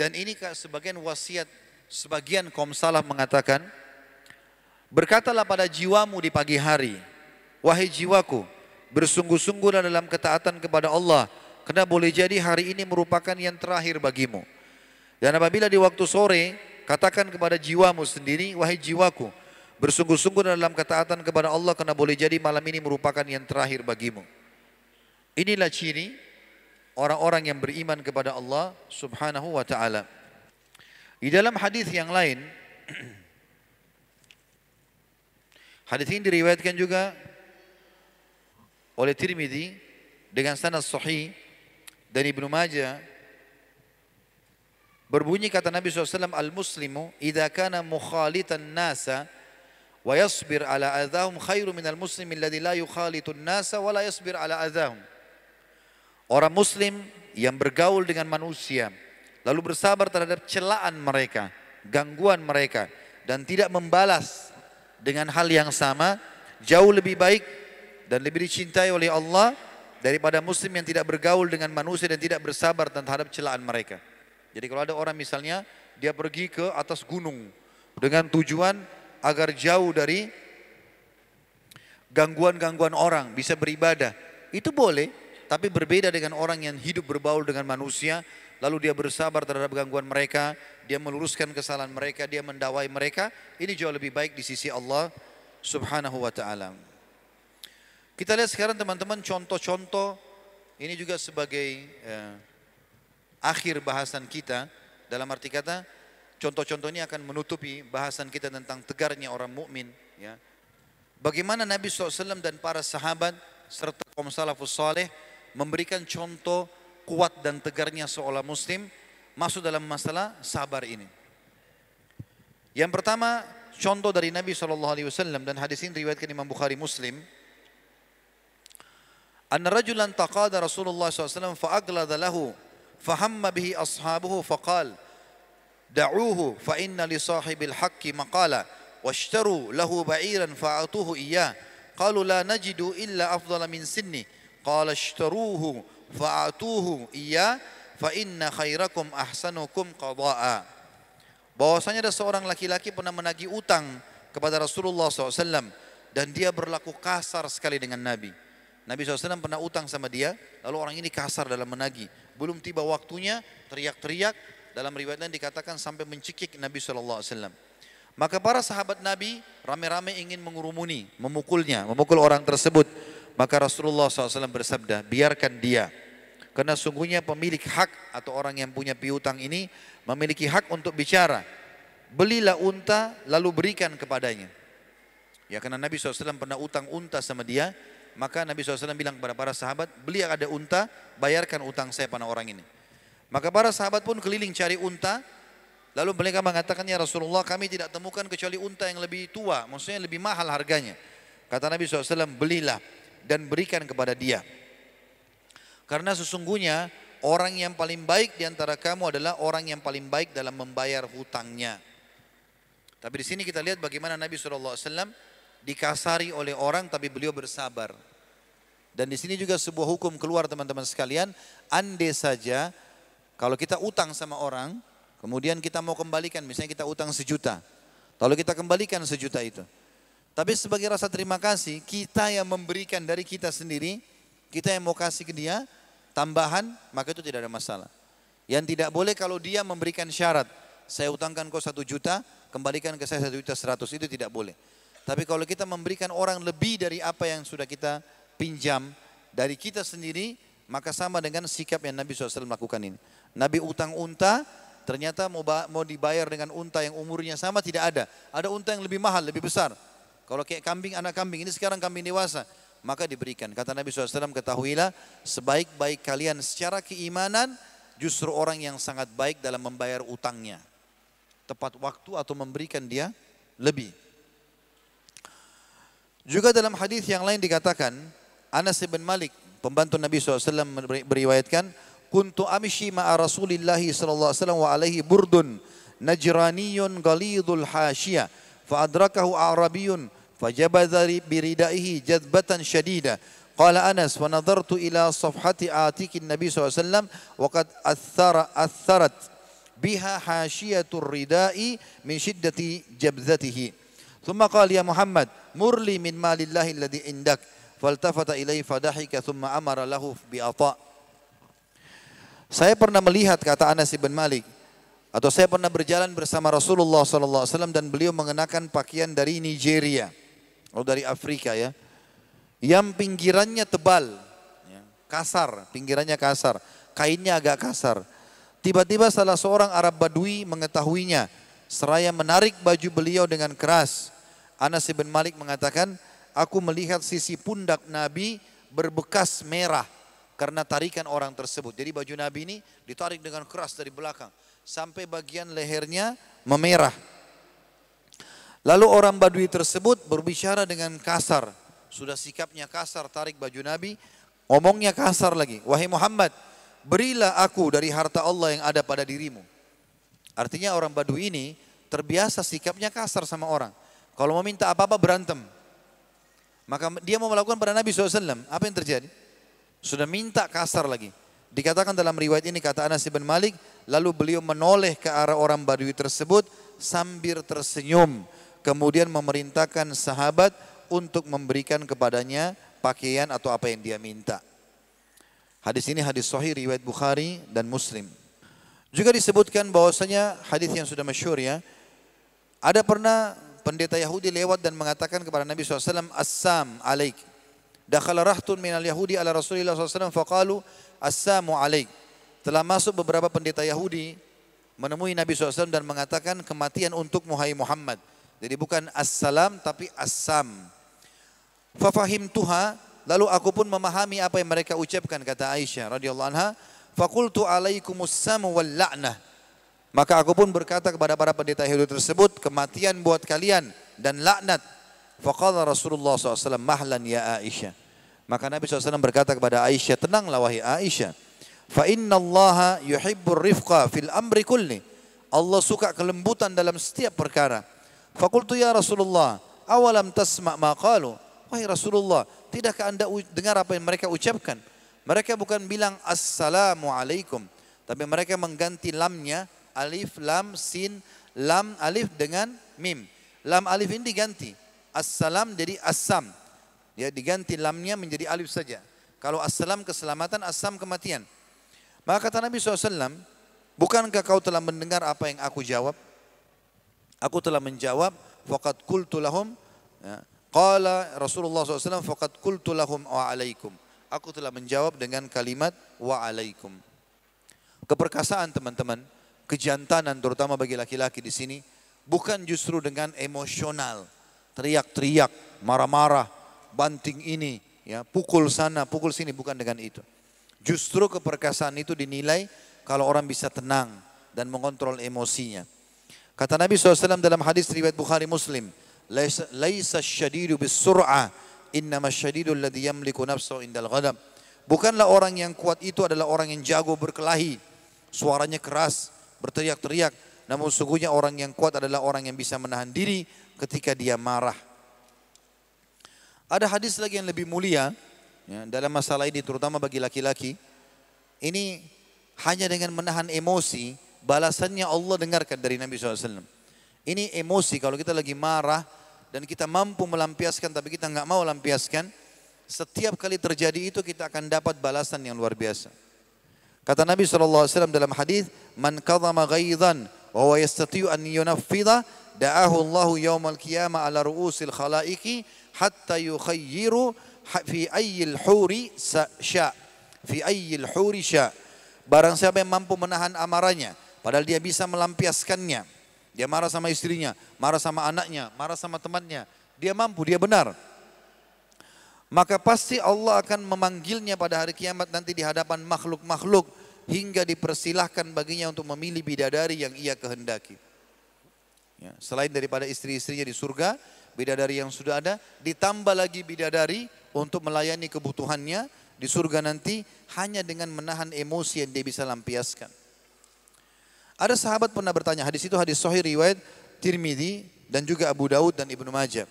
dan ini sebagian wasiat, sebagian kaum salaf mengatakan, Berkatalah pada jiwamu di pagi hari, wahai jiwaku, bersungguh-sungguhlah dalam ketaatan kepada Allah, karena boleh jadi hari ini merupakan yang terakhir bagimu. Dan apabila di waktu sore, katakan kepada jiwamu sendiri, wahai jiwaku, bersungguh-sungguh dalam ketaatan kepada Allah, karena boleh jadi malam ini merupakan yang terakhir bagimu. Inilah ciri orang-orang yang beriman kepada Allah Subhanahu wa taala. Di dalam hadis yang lain (clears throat) Hadis ini diriwayatkan juga oleh Tirmidzi dengan sanad sahih dan Ibnu Majah. Berbunyi kata Nabi SAW al-muslimu idza kana mukhalitan nasa wa yasbir ala adahum khairu minal muslim alladhi la yukhalitun nasa wa la yasbir ala adahum orang muslim yang bergaul dengan manusia lalu bersabar terhadap celaan mereka gangguan mereka dan tidak membalas dengan hal yang sama jauh lebih baik dan lebih dicintai oleh Allah daripada muslim yang tidak bergaul dengan manusia dan tidak bersabar terhadap celaan mereka. Jadi kalau ada orang misalnya dia pergi ke atas gunung dengan tujuan agar jauh dari gangguan-gangguan orang, bisa beribadah. Itu boleh, tapi berbeda dengan orang yang hidup berbaul dengan manusia, lalu dia bersabar terhadap gangguan mereka, dia meluruskan kesalahan mereka, dia mendawai mereka, ini jauh lebih baik di sisi Allah Subhanahu wa taala. Kita lihat sekarang teman-teman contoh-contoh ini juga sebagai eh, akhir bahasan kita dalam arti kata contoh-contoh ini akan menutupi bahasan kita tentang tegarnya orang mukmin ya. Bagaimana Nabi SAW dan para sahabat serta kaum salafus saleh memberikan contoh kuat dan tegarnya seorang muslim masuk dalam masalah sabar ini. Yang pertama, contoh dari Nabi SAW dan hadis ini riwayatkan Imam Bukhari Muslim. Anna rajulan taqada Rasulullah SAW bihi ashabuhu faqal da'uhu fa inna li sahibil haqqi maqala washtaru lahu ba'iran fa'atuhu iyyah qalu la najidu illa afdala min sinni qala ishtaruhu fa'atuhu iyyah fa inna khairakum ahsanukum qada'a. Bahwasanya ada seorang laki-laki pernah menagih utang kepada Rasulullah SAW dan dia berlaku kasar sekali dengan Nabi. Nabi SAW pernah utang sama dia, lalu orang ini kasar dalam menagih. Belum tiba waktunya, teriak-teriak, dalam riwayat lain dikatakan sampai mencekik Nabi SAW. Maka para sahabat Nabi rame-rame ingin mengurumuni, memukulnya, memukul orang tersebut. Maka Rasulullah SAW bersabda, biarkan dia. Karena sungguhnya pemilik hak atau orang yang punya piutang ini memiliki hak untuk bicara. Belilah unta lalu berikan kepadanya. Ya karena Nabi SAW pernah utang unta sama dia. Maka Nabi SAW bilang kepada para sahabat, beli ada unta, bayarkan utang saya pada orang ini. Maka para sahabat pun keliling cari unta. Lalu mereka mengatakan, ya Rasulullah kami tidak temukan kecuali unta yang lebih tua. Maksudnya lebih mahal harganya. Kata Nabi SAW, belilah dan berikan kepada dia. Karena sesungguhnya orang yang paling baik di antara kamu adalah orang yang paling baik dalam membayar hutangnya. Tapi di sini kita lihat bagaimana Nabi SAW dikasari oleh orang tapi beliau bersabar. Dan di sini juga sebuah hukum keluar teman-teman sekalian. Andai saja kalau kita utang sama orang, kemudian kita mau kembalikan, misalnya kita utang sejuta. Lalu kita kembalikan sejuta itu. Tapi sebagai rasa terima kasih, kita yang memberikan dari kita sendiri, kita yang mau kasih ke dia, tambahan, maka itu tidak ada masalah. Yang tidak boleh kalau dia memberikan syarat, saya utangkan kau satu juta, kembalikan ke saya satu juta seratus, itu tidak boleh. Tapi kalau kita memberikan orang lebih dari apa yang sudah kita pinjam dari kita sendiri, maka sama dengan sikap yang Nabi SAW lakukan ini. Nabi utang unta, ternyata mau, mau dibayar dengan unta yang umurnya sama tidak ada. Ada unta yang lebih mahal, lebih besar. Kalau kayak kambing, anak kambing, ini sekarang kambing dewasa maka diberikan. Kata Nabi SAW, ketahuilah sebaik-baik kalian secara keimanan justru orang yang sangat baik dalam membayar utangnya. Tepat waktu atau memberikan dia lebih. Juga dalam hadis yang lain dikatakan Anas bin Malik pembantu Nabi SAW beriwayatkan kuntu amshi ma'a Rasulillah sallallahu alaihi wasallam wa alaihi burdun najraniyun ghalidul hasyiah fa adrakahu a'rabiyun Fajabadha biridaihi jadbatan syadida. Qala Anas wa nadartu ila safhati atikin Nabi SAW wa athara atharat biha hasyiyatur ridai min syiddati jabzatihi. قال يا محمد مر لي من مال الله الذي Faltafata فالتفت إليه thumma ثم أمر له ata. Saya pernah melihat kata Anas bin Malik atau saya pernah berjalan bersama Rasulullah SAW dan beliau mengenakan pakaian dari Nigeria atau dari Afrika ya. Yang pinggirannya tebal, ya, kasar, pinggirannya kasar, kainnya agak kasar. Tiba-tiba salah seorang Arab Badui mengetahuinya, seraya menarik baju beliau dengan keras. Anas bin Malik mengatakan, aku melihat sisi pundak Nabi berbekas merah karena tarikan orang tersebut. Jadi baju Nabi ini ditarik dengan keras dari belakang sampai bagian lehernya memerah. Lalu orang Badui tersebut berbicara dengan kasar. Sudah sikapnya kasar tarik baju Nabi, omongnya kasar lagi. Wahai Muhammad, berilah aku dari harta Allah yang ada pada dirimu. Artinya orang Badui ini terbiasa sikapnya kasar sama orang. Kalau mau minta apa-apa berantem. Maka dia mau melakukan pada Nabi SAW. Apa yang terjadi? Sudah minta kasar lagi. Dikatakan dalam riwayat ini kata Anas bin Malik, lalu beliau menoleh ke arah orang Badui tersebut sambil tersenyum. Kemudian memerintahkan sahabat untuk memberikan kepadanya pakaian atau apa yang dia minta. Hadis ini hadis sahih riwayat Bukhari dan Muslim. Juga disebutkan bahwasanya hadis yang sudah masyhur ya. Ada pernah pendeta Yahudi lewat dan mengatakan kepada Nabi SAW, Assam alaik. Dakhala rahtun minal Yahudi ala Rasulullah SAW faqalu Assamu alaik. Telah masuk beberapa pendeta Yahudi menemui Nabi SAW dan mengatakan kematian untuk Muhammad. Jadi bukan assalam tapi assam. Fafahim tuha, lalu aku pun memahami apa yang mereka ucapkan kata Aisyah radhiyallahu anha. Fakultu alaikumus wal la'nah. Maka aku pun berkata kepada para pendeta Yahudi tersebut, kematian buat kalian dan laknat. Faqala Rasulullah SAW, mahlan ya Aisyah. Maka Nabi SAW berkata kepada Aisyah, tenanglah wahai Aisyah. Fa inna Allah yuhibbur rifqa fil amri kulli. Allah suka kelembutan dalam setiap perkara. Fakultu ya Rasulullah, awalam tasma' ma qalu. Wahai Rasulullah, tidakkah anda dengar apa yang mereka ucapkan? Mereka bukan bilang assalamu alaikum. Tapi mereka mengganti lamnya alif, lam, sin, lam, alif dengan mim. Lam alif ini diganti. Assalam jadi assam. Ya, diganti lamnya menjadi alif saja. Kalau assalam keselamatan, assam kematian. Maka kata Nabi SAW, bukankah kau telah mendengar apa yang aku jawab? Aku telah menjawab, faqad qultu lahum, ya, Rasulullah SAW, faqad qultu lahum wa alaikum. Aku telah menjawab dengan kalimat wa alaikum. Keperkasaan teman-teman, kejantanan terutama bagi laki-laki di sini bukan justru dengan emosional, teriak-teriak, marah-marah, banting ini, ya, pukul sana, pukul sini bukan dengan itu. Justru keperkasaan itu dinilai kalau orang bisa tenang dan mengontrol emosinya. Kata Nabi SAW dalam hadis riwayat Bukhari Muslim, "Laisa syadidu bis sur'ah, innama syadidu alladhi yamliku nafsahu indal ghadab." Bukanlah orang yang kuat itu adalah orang yang jago berkelahi, suaranya keras, berteriak-teriak. Namun sungguhnya orang yang kuat adalah orang yang bisa menahan diri ketika dia marah. Ada hadis lagi yang lebih mulia ya, dalam masalah ini terutama bagi laki-laki. Ini hanya dengan menahan emosi, balasannya Allah dengarkan dari Nabi SAW. Ini emosi kalau kita lagi marah dan kita mampu melampiaskan tapi kita nggak mau lampiaskan, setiap kali terjadi itu kita akan dapat balasan yang luar biasa. Kata Nabi SAW dalam hadis, "Man kadhama ghaidhan wa huwa yastati'u an yunaffidha, da'ahu Allahu yawmal qiyamah ala ru'usil khalaiki hatta yukhayyiru fi ayyil huri sya. Fi ayyil huri sya. Barang siapa yang mampu menahan amarahnya, padahal dia bisa melampiaskannya. Dia marah sama istrinya, marah sama anaknya, marah sama temannya. Dia mampu, dia benar. Maka pasti Allah akan memanggilnya pada hari kiamat nanti di hadapan makhluk-makhluk hingga dipersilahkan baginya untuk memilih bidadari yang ia kehendaki. Ya, selain daripada istri-istrinya di surga, bidadari yang sudah ada, ditambah lagi bidadari untuk melayani kebutuhannya di surga nanti hanya dengan menahan emosi yang dia bisa lampiaskan. Ada sahabat pernah bertanya, hadis itu hadis sahih riwayat Tirmidzi dan juga Abu Daud dan Ibnu Majah.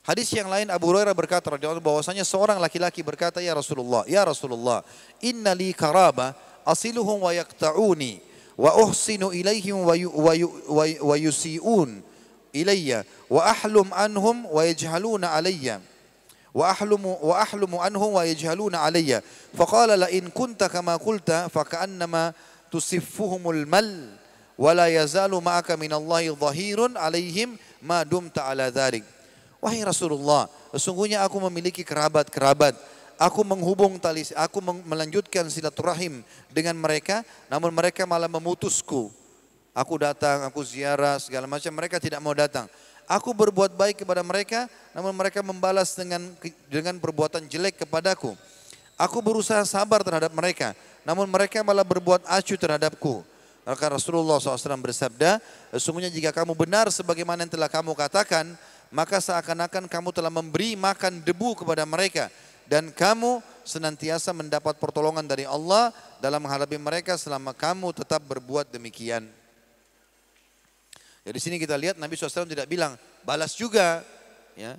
Hadis yang lain Abu Hurairah berkata radhiyallahu bahwasanya seorang laki-laki berkata ya Rasulullah, ya Rasulullah, inna li karaba asiluhum wa yaqta'uni wa uhsinu ilaihim wa, yu, wa, yu, wa, wa yusi'un ilayya wa ahlum anhum wa yajhaluna alayya wa ahlumu wa ahlumu anhum wa yajhaluna alayya faqala la in kunta kama qulta fa ka'annama tusiffuhumul mal wa yazalu ma'aka minallahi dhahirun alaihim ma dumta ala dhalik Wahai Rasulullah, sesungguhnya aku memiliki kerabat-kerabat. Aku menghubung tali, aku melanjutkan silaturahim dengan mereka, namun mereka malah memutusku. Aku datang, aku ziarah, segala macam, mereka tidak mau datang. Aku berbuat baik kepada mereka, namun mereka membalas dengan dengan perbuatan jelek kepadaku. Aku berusaha sabar terhadap mereka, namun mereka malah berbuat acuh terhadapku. Maka Rasulullah SAW bersabda, sesungguhnya jika kamu benar sebagaimana yang telah kamu katakan, maka seakan-akan kamu telah memberi makan debu kepada mereka dan kamu senantiasa mendapat pertolongan dari Allah dalam menghadapi mereka selama kamu tetap berbuat demikian. Jadi sini kita lihat Nabi SAW tidak bilang balas juga, ya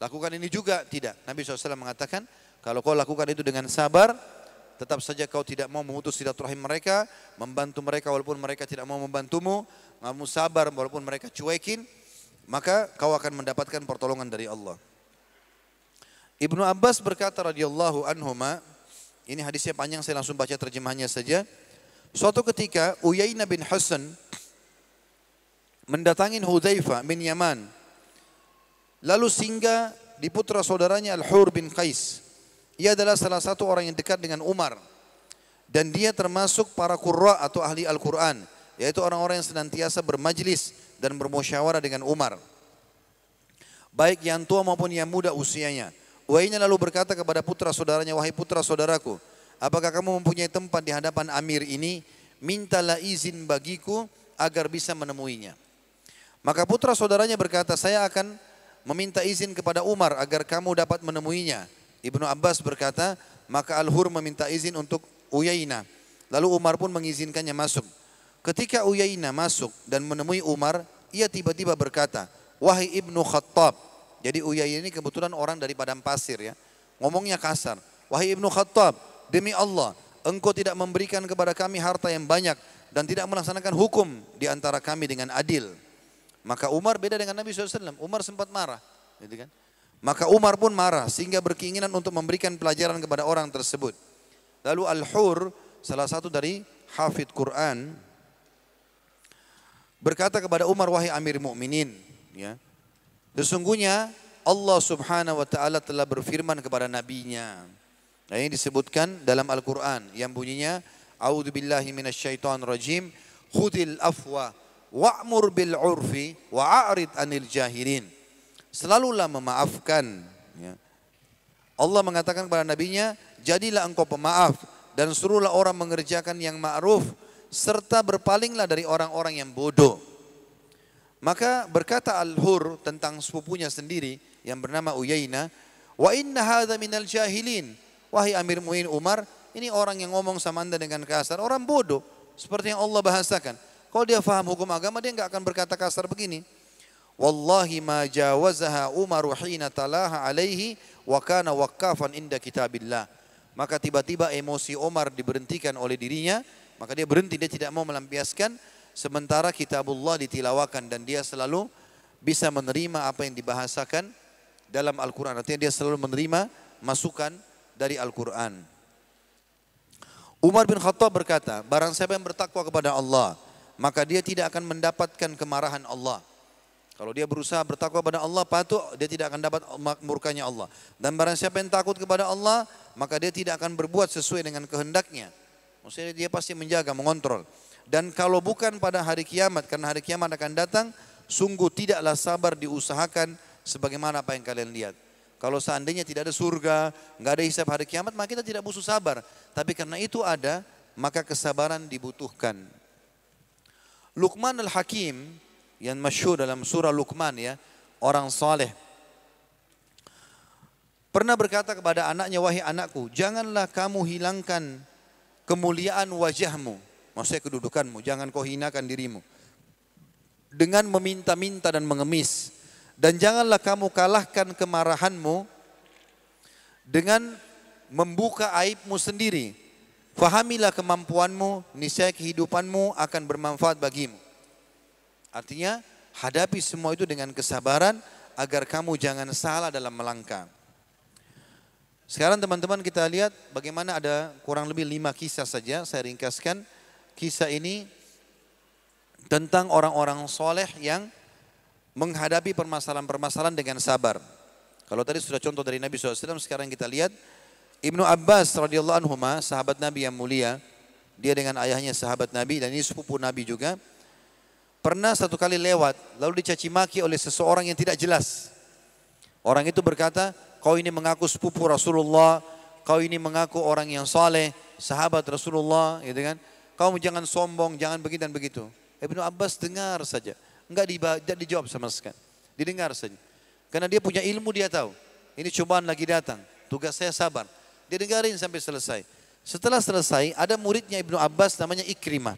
lakukan ini juga tidak. Nabi SAW mengatakan kalau kau lakukan itu dengan sabar, tetap saja kau tidak mau memutus silaturahim mereka, membantu mereka walaupun mereka tidak mau membantumu, kamu sabar walaupun mereka cuekin, maka kau akan mendapatkan pertolongan dari Allah. Ibnu Abbas berkata radhiyallahu anhuma, ini hadisnya panjang saya langsung baca terjemahnya saja. Suatu ketika Uyainah bin Hasan mendatangi Hudzaifah bin Yaman. Lalu singgah di putra saudaranya Al-Hur bin Qais. Ia adalah salah satu orang yang dekat dengan Umar. Dan dia termasuk para qurra atau ahli Al-Quran. Yaitu orang-orang yang senantiasa bermajlis dan bermusyawarah dengan Umar. Baik yang tua maupun yang muda usianya. Uainya lalu berkata kepada putra saudaranya, wahai putra saudaraku, apakah kamu mempunyai tempat di hadapan Amir ini? Mintalah izin bagiku agar bisa menemuinya. Maka putra saudaranya berkata, saya akan meminta izin kepada Umar agar kamu dapat menemuinya. Ibnu Abbas berkata, maka Al-Hur meminta izin untuk Uyainah. Lalu Umar pun mengizinkannya masuk. Ketika Uyainah masuk dan menemui Umar, ia tiba-tiba berkata, Wahai Ibnu Khattab. Jadi Uyainah ini kebetulan orang dari padang pasir ya. Ngomongnya kasar. Wahai Ibnu Khattab, demi Allah, engkau tidak memberikan kepada kami harta yang banyak dan tidak melaksanakan hukum di antara kami dengan adil. Maka Umar beda dengan Nabi SAW. Umar sempat marah. Gitu kan? Maka Umar pun marah sehingga berkeinginan untuk memberikan pelajaran kepada orang tersebut. Lalu Al-Hur, salah satu dari hafid Quran, berkata kepada Umar wahai Amir Mukminin, ya. Sesungguhnya Allah Subhanahu wa taala telah berfirman kepada nabinya. Nah, ini disebutkan dalam Al-Qur'an yang bunyinya A'udzu billahi minasyaitonir rajim, khudil afwa wa'mur bil wa'arid anil jahilin. Selalulah memaafkan ya. Allah mengatakan kepada nabinya, jadilah engkau pemaaf dan suruhlah orang mengerjakan yang ma'ruf serta berpalinglah dari orang-orang yang bodoh. Maka berkata Al-Hur tentang sepupunya sendiri yang bernama Uyainah, "Wa inna hadza minal jahilin." Wahai Amir Mu'in Umar, ini orang yang ngomong sama Anda dengan kasar, orang bodoh seperti yang Allah bahasakan. Kalau dia faham hukum agama dia enggak akan berkata kasar begini. Wallahi ma jawazaha Umar hina talaha alaihi wa kana waqafan inda kitabillah. Maka tiba-tiba emosi Umar diberhentikan oleh dirinya maka dia berhenti, dia tidak mau melampiaskan sementara kitabullah ditilawakan dan dia selalu bisa menerima apa yang dibahasakan dalam Al-Quran. Artinya dia selalu menerima masukan dari Al-Quran. Umar bin Khattab berkata, barang siapa yang bertakwa kepada Allah, maka dia tidak akan mendapatkan kemarahan Allah. Kalau dia berusaha bertakwa kepada Allah, patuh, dia tidak akan dapat murkanya Allah. Dan barang siapa yang takut kepada Allah, maka dia tidak akan berbuat sesuai dengan kehendaknya. Maksudnya dia pasti menjaga, mengontrol. Dan kalau bukan pada hari kiamat, karena hari kiamat akan datang, sungguh tidaklah sabar diusahakan sebagaimana apa yang kalian lihat. Kalau seandainya tidak ada surga, nggak ada hisab hari kiamat, maka kita tidak butuh sabar. Tapi karena itu ada, maka kesabaran dibutuhkan. Luqman al-Hakim yang masyhur dalam surah Luqman ya, orang soleh. Pernah berkata kepada anaknya, wahai anakku, janganlah kamu hilangkan kemuliaan wajahmu. Maksudnya kedudukanmu, jangan kau hinakan dirimu. Dengan meminta-minta dan mengemis. Dan janganlah kamu kalahkan kemarahanmu dengan membuka aibmu sendiri. Fahamilah kemampuanmu, niscaya kehidupanmu akan bermanfaat bagimu. Artinya, hadapi semua itu dengan kesabaran agar kamu jangan salah dalam melangkah. Sekarang teman-teman kita lihat bagaimana ada kurang lebih lima kisah saja. Saya ringkaskan kisah ini tentang orang-orang soleh yang menghadapi permasalahan-permasalahan dengan sabar. Kalau tadi sudah contoh dari Nabi SAW, sekarang kita lihat Ibnu Abbas radhiyallahu anhu sahabat Nabi yang mulia, dia dengan ayahnya sahabat Nabi dan ini sepupu Nabi juga. Pernah satu kali lewat lalu dicaci maki oleh seseorang yang tidak jelas. Orang itu berkata, kau ini mengaku sepupu Rasulullah, kau ini mengaku orang yang saleh, sahabat Rasulullah, gitu kan? Kau jangan sombong, jangan begitu dan begitu. Ibnu Abbas dengar saja, enggak dijawab sama sekali. Didengar saja. Karena dia punya ilmu dia tahu. Ini cobaan lagi datang. Tugas saya sabar. Dia dengarin sampai selesai. Setelah selesai, ada muridnya Ibnu Abbas namanya Ikrimah.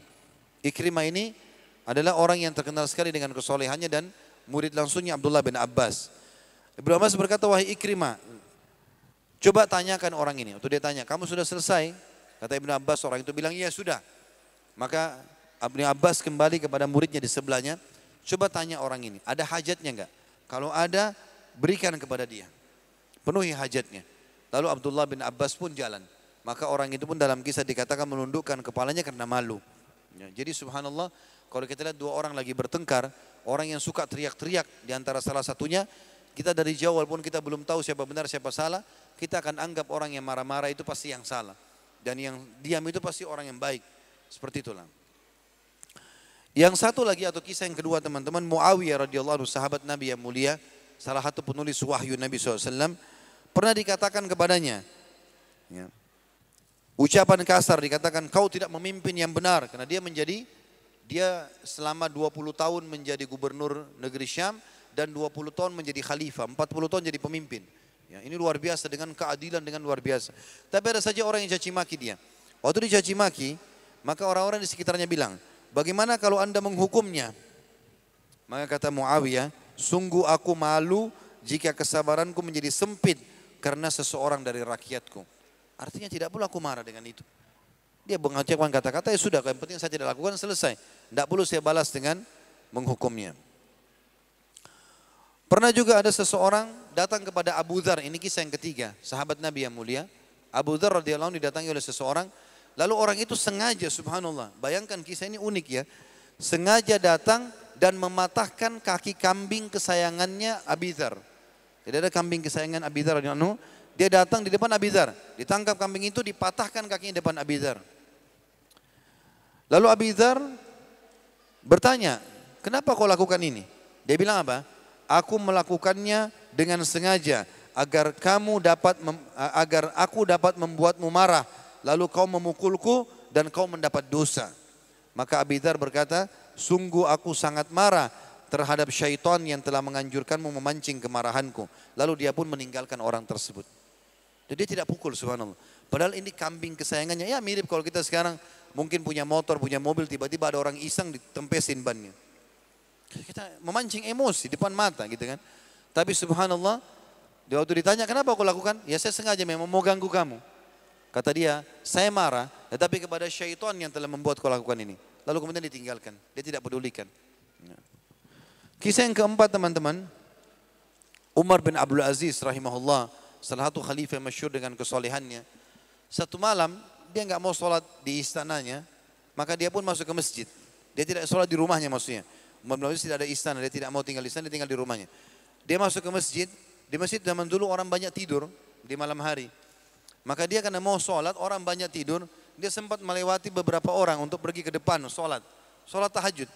Ikrimah ini adalah orang yang terkenal sekali dengan kesolehannya dan murid langsungnya Abdullah bin Abbas. Ibnu Abbas berkata, wahai Ikrimah, coba tanyakan orang ini. Waktu dia tanya, kamu sudah selesai? Kata Ibnu Abbas, orang itu bilang, iya sudah. Maka Ibnu Abbas kembali kepada muridnya di sebelahnya, coba tanya orang ini, ada hajatnya enggak? Kalau ada, berikan kepada dia. Penuhi hajatnya. Lalu Abdullah bin Abbas pun jalan. Maka orang itu pun dalam kisah dikatakan menundukkan kepalanya karena malu. Ya, jadi subhanallah kalau kita lihat dua orang lagi bertengkar, orang yang suka teriak-teriak di antara salah satunya kita dari jauh walaupun kita belum tahu siapa benar siapa salah, kita akan anggap orang yang marah-marah itu pasti yang salah. Dan yang diam itu pasti orang yang baik. Seperti itulah. Yang satu lagi atau kisah yang kedua teman-teman Muawiyah radhiyallahu anhu sahabat Nabi yang mulia, salah satu penulis wahyu Nabi SAW pernah dikatakan kepadanya, ya, ucapan kasar dikatakan kau tidak memimpin yang benar karena dia menjadi dia selama 20 tahun menjadi gubernur negeri Syam dan 20 tahun menjadi khalifah, 40 tahun jadi pemimpin. Ya, ini luar biasa dengan keadilan dengan luar biasa. Tapi ada saja orang yang caci maki dia. Waktu dicaci maki, maka orang-orang di sekitarnya bilang, bagaimana kalau anda menghukumnya? Maka kata Muawiyah, sungguh aku malu jika kesabaranku menjadi sempit karena seseorang dari rakyatku. Artinya tidak perlu aku marah dengan itu. Dia mengucapkan kata-kata ya sudah, yang penting saya tidak lakukan selesai. Tidak perlu saya balas dengan menghukumnya. Pernah juga ada seseorang datang kepada Abu Dhar, ini kisah yang ketiga, sahabat Nabi yang mulia. Abu Dhar radhiyallahu anhu didatangi oleh seseorang, lalu orang itu sengaja subhanallah, bayangkan kisah ini unik ya. Sengaja datang dan mematahkan kaki kambing kesayangannya Abi Dhar. Jadi ada kambing kesayangan Abi Dhar radhiyallahu dia datang di depan Abi Dhar, ditangkap kambing itu, dipatahkan kakinya di depan Abi Dhar. Lalu Abi Dhar bertanya, kenapa kau lakukan ini? Dia bilang apa? Aku melakukannya dengan sengaja agar kamu dapat agar aku dapat membuatmu marah lalu kau memukulku dan kau mendapat dosa. Maka Abidar berkata, sungguh aku sangat marah terhadap syaitan yang telah menganjurkanmu memancing kemarahanku. Lalu dia pun meninggalkan orang tersebut. Jadi dia tidak pukul subhanallah. Padahal ini kambing kesayangannya. Ya mirip kalau kita sekarang mungkin punya motor, punya mobil, tiba-tiba ada orang iseng ditempesin bannya. Kita memancing emosi depan mata gitu kan. Tapi subhanallah, dia waktu ditanya kenapa aku lakukan? Ya saya sengaja memang mau ganggu kamu. Kata dia, saya marah, tetapi kepada syaitan yang telah membuat kau lakukan ini. Lalu kemudian ditinggalkan, dia tidak pedulikan. Ya. Kisah yang keempat teman-teman, Umar bin Abdul Aziz rahimahullah, salah satu khalifah yang masyur dengan kesolehannya. Satu malam, dia nggak mau sholat di istananya, maka dia pun masuk ke masjid. Dia tidak sholat di rumahnya maksudnya. Umar bin Abdul tidak ada istana, dia tidak mau tinggal di istana, dia tinggal di rumahnya. Dia masuk ke masjid, di masjid zaman dulu orang banyak tidur di malam hari. Maka dia karena mau sholat, orang banyak tidur, dia sempat melewati beberapa orang untuk pergi ke depan sholat. Sholat tahajud.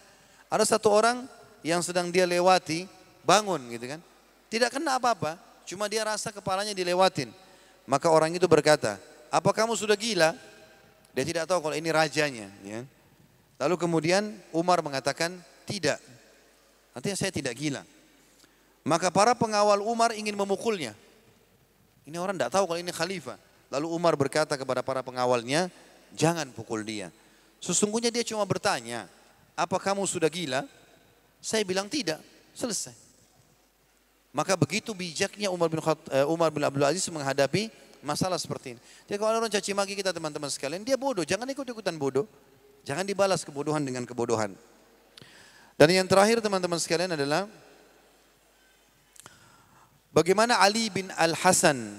Ada satu orang yang sedang dia lewati, bangun gitu kan. Tidak kena apa-apa, cuma dia rasa kepalanya dilewatin. Maka orang itu berkata, apa kamu sudah gila? Dia tidak tahu kalau ini rajanya. Ya. Lalu kemudian Umar mengatakan, tidak. Artinya saya tidak gila. Maka para pengawal Umar ingin memukulnya. Ini orang tidak tahu kalau ini khalifah. Lalu Umar berkata kepada para pengawalnya, jangan pukul dia. Sesungguhnya dia cuma bertanya, apa kamu sudah gila? Saya bilang tidak, selesai. Maka begitu bijaknya Umar bin, Khat, uh, Umar bin Abdul Aziz menghadapi masalah seperti ini. Jadi kalau orang caci maki kita teman-teman sekalian, dia bodoh, jangan ikut-ikutan bodoh. Jangan dibalas kebodohan dengan kebodohan. Dan yang terakhir teman-teman sekalian adalah bagaimana Ali bin Al-Hasan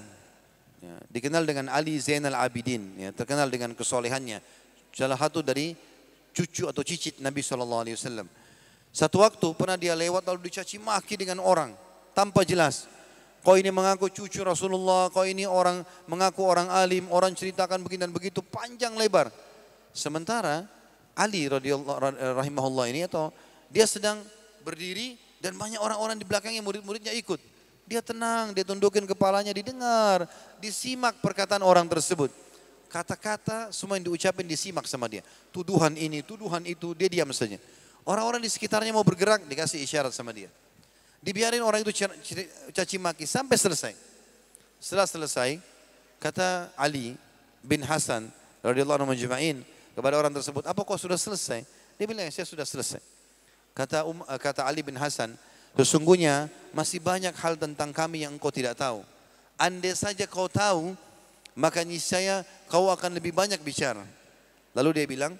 ya, dikenal dengan Ali Zainal Abidin, ya, terkenal dengan kesolehannya. Salah satu dari cucu atau cicit Nabi SAW. Satu waktu pernah dia lewat lalu dicaci maki dengan orang tanpa jelas. Kau ini mengaku cucu Rasulullah, kau ini orang mengaku orang alim, orang ceritakan begini dan begitu panjang lebar. Sementara Ali radhiyallahu rahimahullah ini atau dia sedang berdiri dan banyak orang-orang di belakangnya murid-muridnya ikut. Dia tenang, dia tundukin kepalanya, didengar, disimak perkataan orang tersebut. Kata-kata semua yang diucapin disimak sama dia. Tuduhan ini, tuduhan itu, dia diam saja. Orang-orang di sekitarnya mau bergerak, dikasih isyarat sama dia. Dibiarin orang itu caci maki sampai selesai. Setelah selesai, kata Ali bin Hasan radhiyallahu anhu majma'in, kepada orang tersebut, apa kau sudah selesai? Dia bilang, saya sudah selesai. Kata, um, eh, kata Ali bin Hasan, sesungguhnya masih banyak hal tentang kami yang engkau tidak tahu. Andai saja kau tahu, maka niscaya kau akan lebih banyak bicara. Lalu dia bilang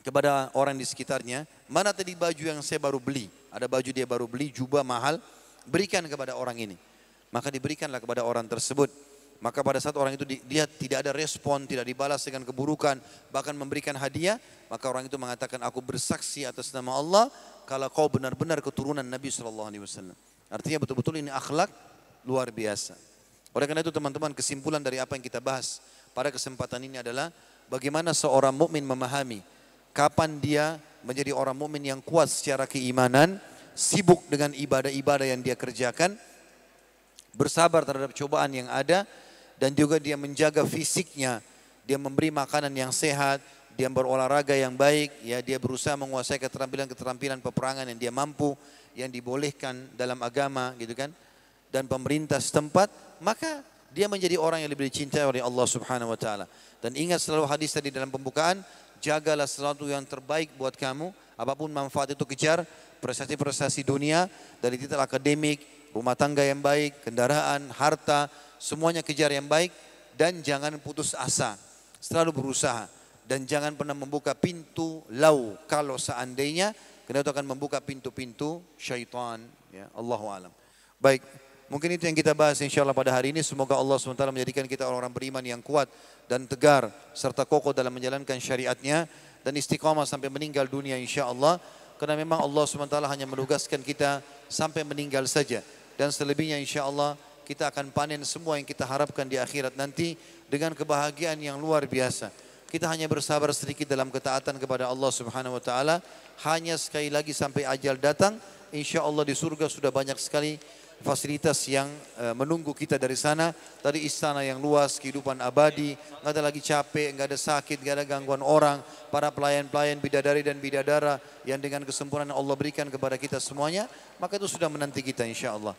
kepada orang di sekitarnya, mana tadi baju yang saya baru beli? Ada baju dia baru beli, jubah mahal, berikan kepada orang ini. Maka diberikanlah kepada orang tersebut. Maka pada saat orang itu dia tidak ada respon, tidak dibalas dengan keburukan, bahkan memberikan hadiah, maka orang itu mengatakan aku bersaksi atas nama Allah kalau kau benar-benar keturunan Nabi Shallallahu Alaihi Wasallam. Artinya betul-betul ini akhlak luar biasa. Oleh karena itu teman-teman kesimpulan dari apa yang kita bahas pada kesempatan ini adalah bagaimana seorang mukmin memahami kapan dia menjadi orang mukmin yang kuat secara keimanan, sibuk dengan ibadah-ibadah yang dia kerjakan, bersabar terhadap cobaan yang ada, dan juga dia menjaga fisiknya, dia memberi makanan yang sehat, dia berolahraga yang baik, ya dia berusaha menguasai keterampilan-keterampilan peperangan yang dia mampu, yang dibolehkan dalam agama gitu kan, dan pemerintah setempat, maka dia menjadi orang yang lebih dicintai oleh Allah Subhanahu wa taala. Dan ingat selalu hadis tadi dalam pembukaan, jagalah sesuatu yang terbaik buat kamu, apa pun manfaat itu kejar, prestasi-prestasi dunia dari titel akademik, rumah tangga yang baik, kendaraan, harta, semuanya kejar yang baik dan jangan putus asa. Selalu berusaha dan jangan pernah membuka pintu lau kalau seandainya karena itu akan membuka pintu-pintu syaitan ya Allahu alam. Baik, mungkin itu yang kita bahas insyaallah pada hari ini semoga Allah SWT menjadikan kita orang-orang beriman yang kuat dan tegar serta kokoh dalam menjalankan syariatnya dan istiqamah sampai meninggal dunia insyaallah. Karena memang Allah SWT hanya menugaskan kita sampai meninggal saja. Dan selebihnya insyaallah kita akan panen semua yang kita harapkan di akhirat nanti dengan kebahagiaan yang luar biasa. Kita hanya bersabar sedikit dalam ketaatan kepada Allah Subhanahu wa taala, hanya sekali lagi sampai ajal datang, insya Allah di surga sudah banyak sekali fasilitas yang uh, menunggu kita dari sana dari istana yang luas kehidupan abadi nggak ada lagi capek nggak ada sakit nggak ada gangguan orang para pelayan-pelayan bidadari dan bidadara yang dengan kesempurnaan Allah berikan kepada kita semuanya maka itu sudah menanti kita insya Allah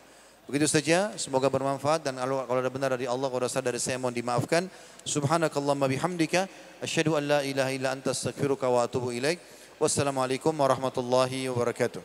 Begitu saja, semoga bermanfaat dan kalau ada benar dari Allah, kalau ada dari saya mohon dimaafkan. Subhanakallahumma bihamdika, asyhadu an la ilaha illa anta astaghfiruka wa atubu ilaik. Wassalamualaikum warahmatullahi wabarakatuh.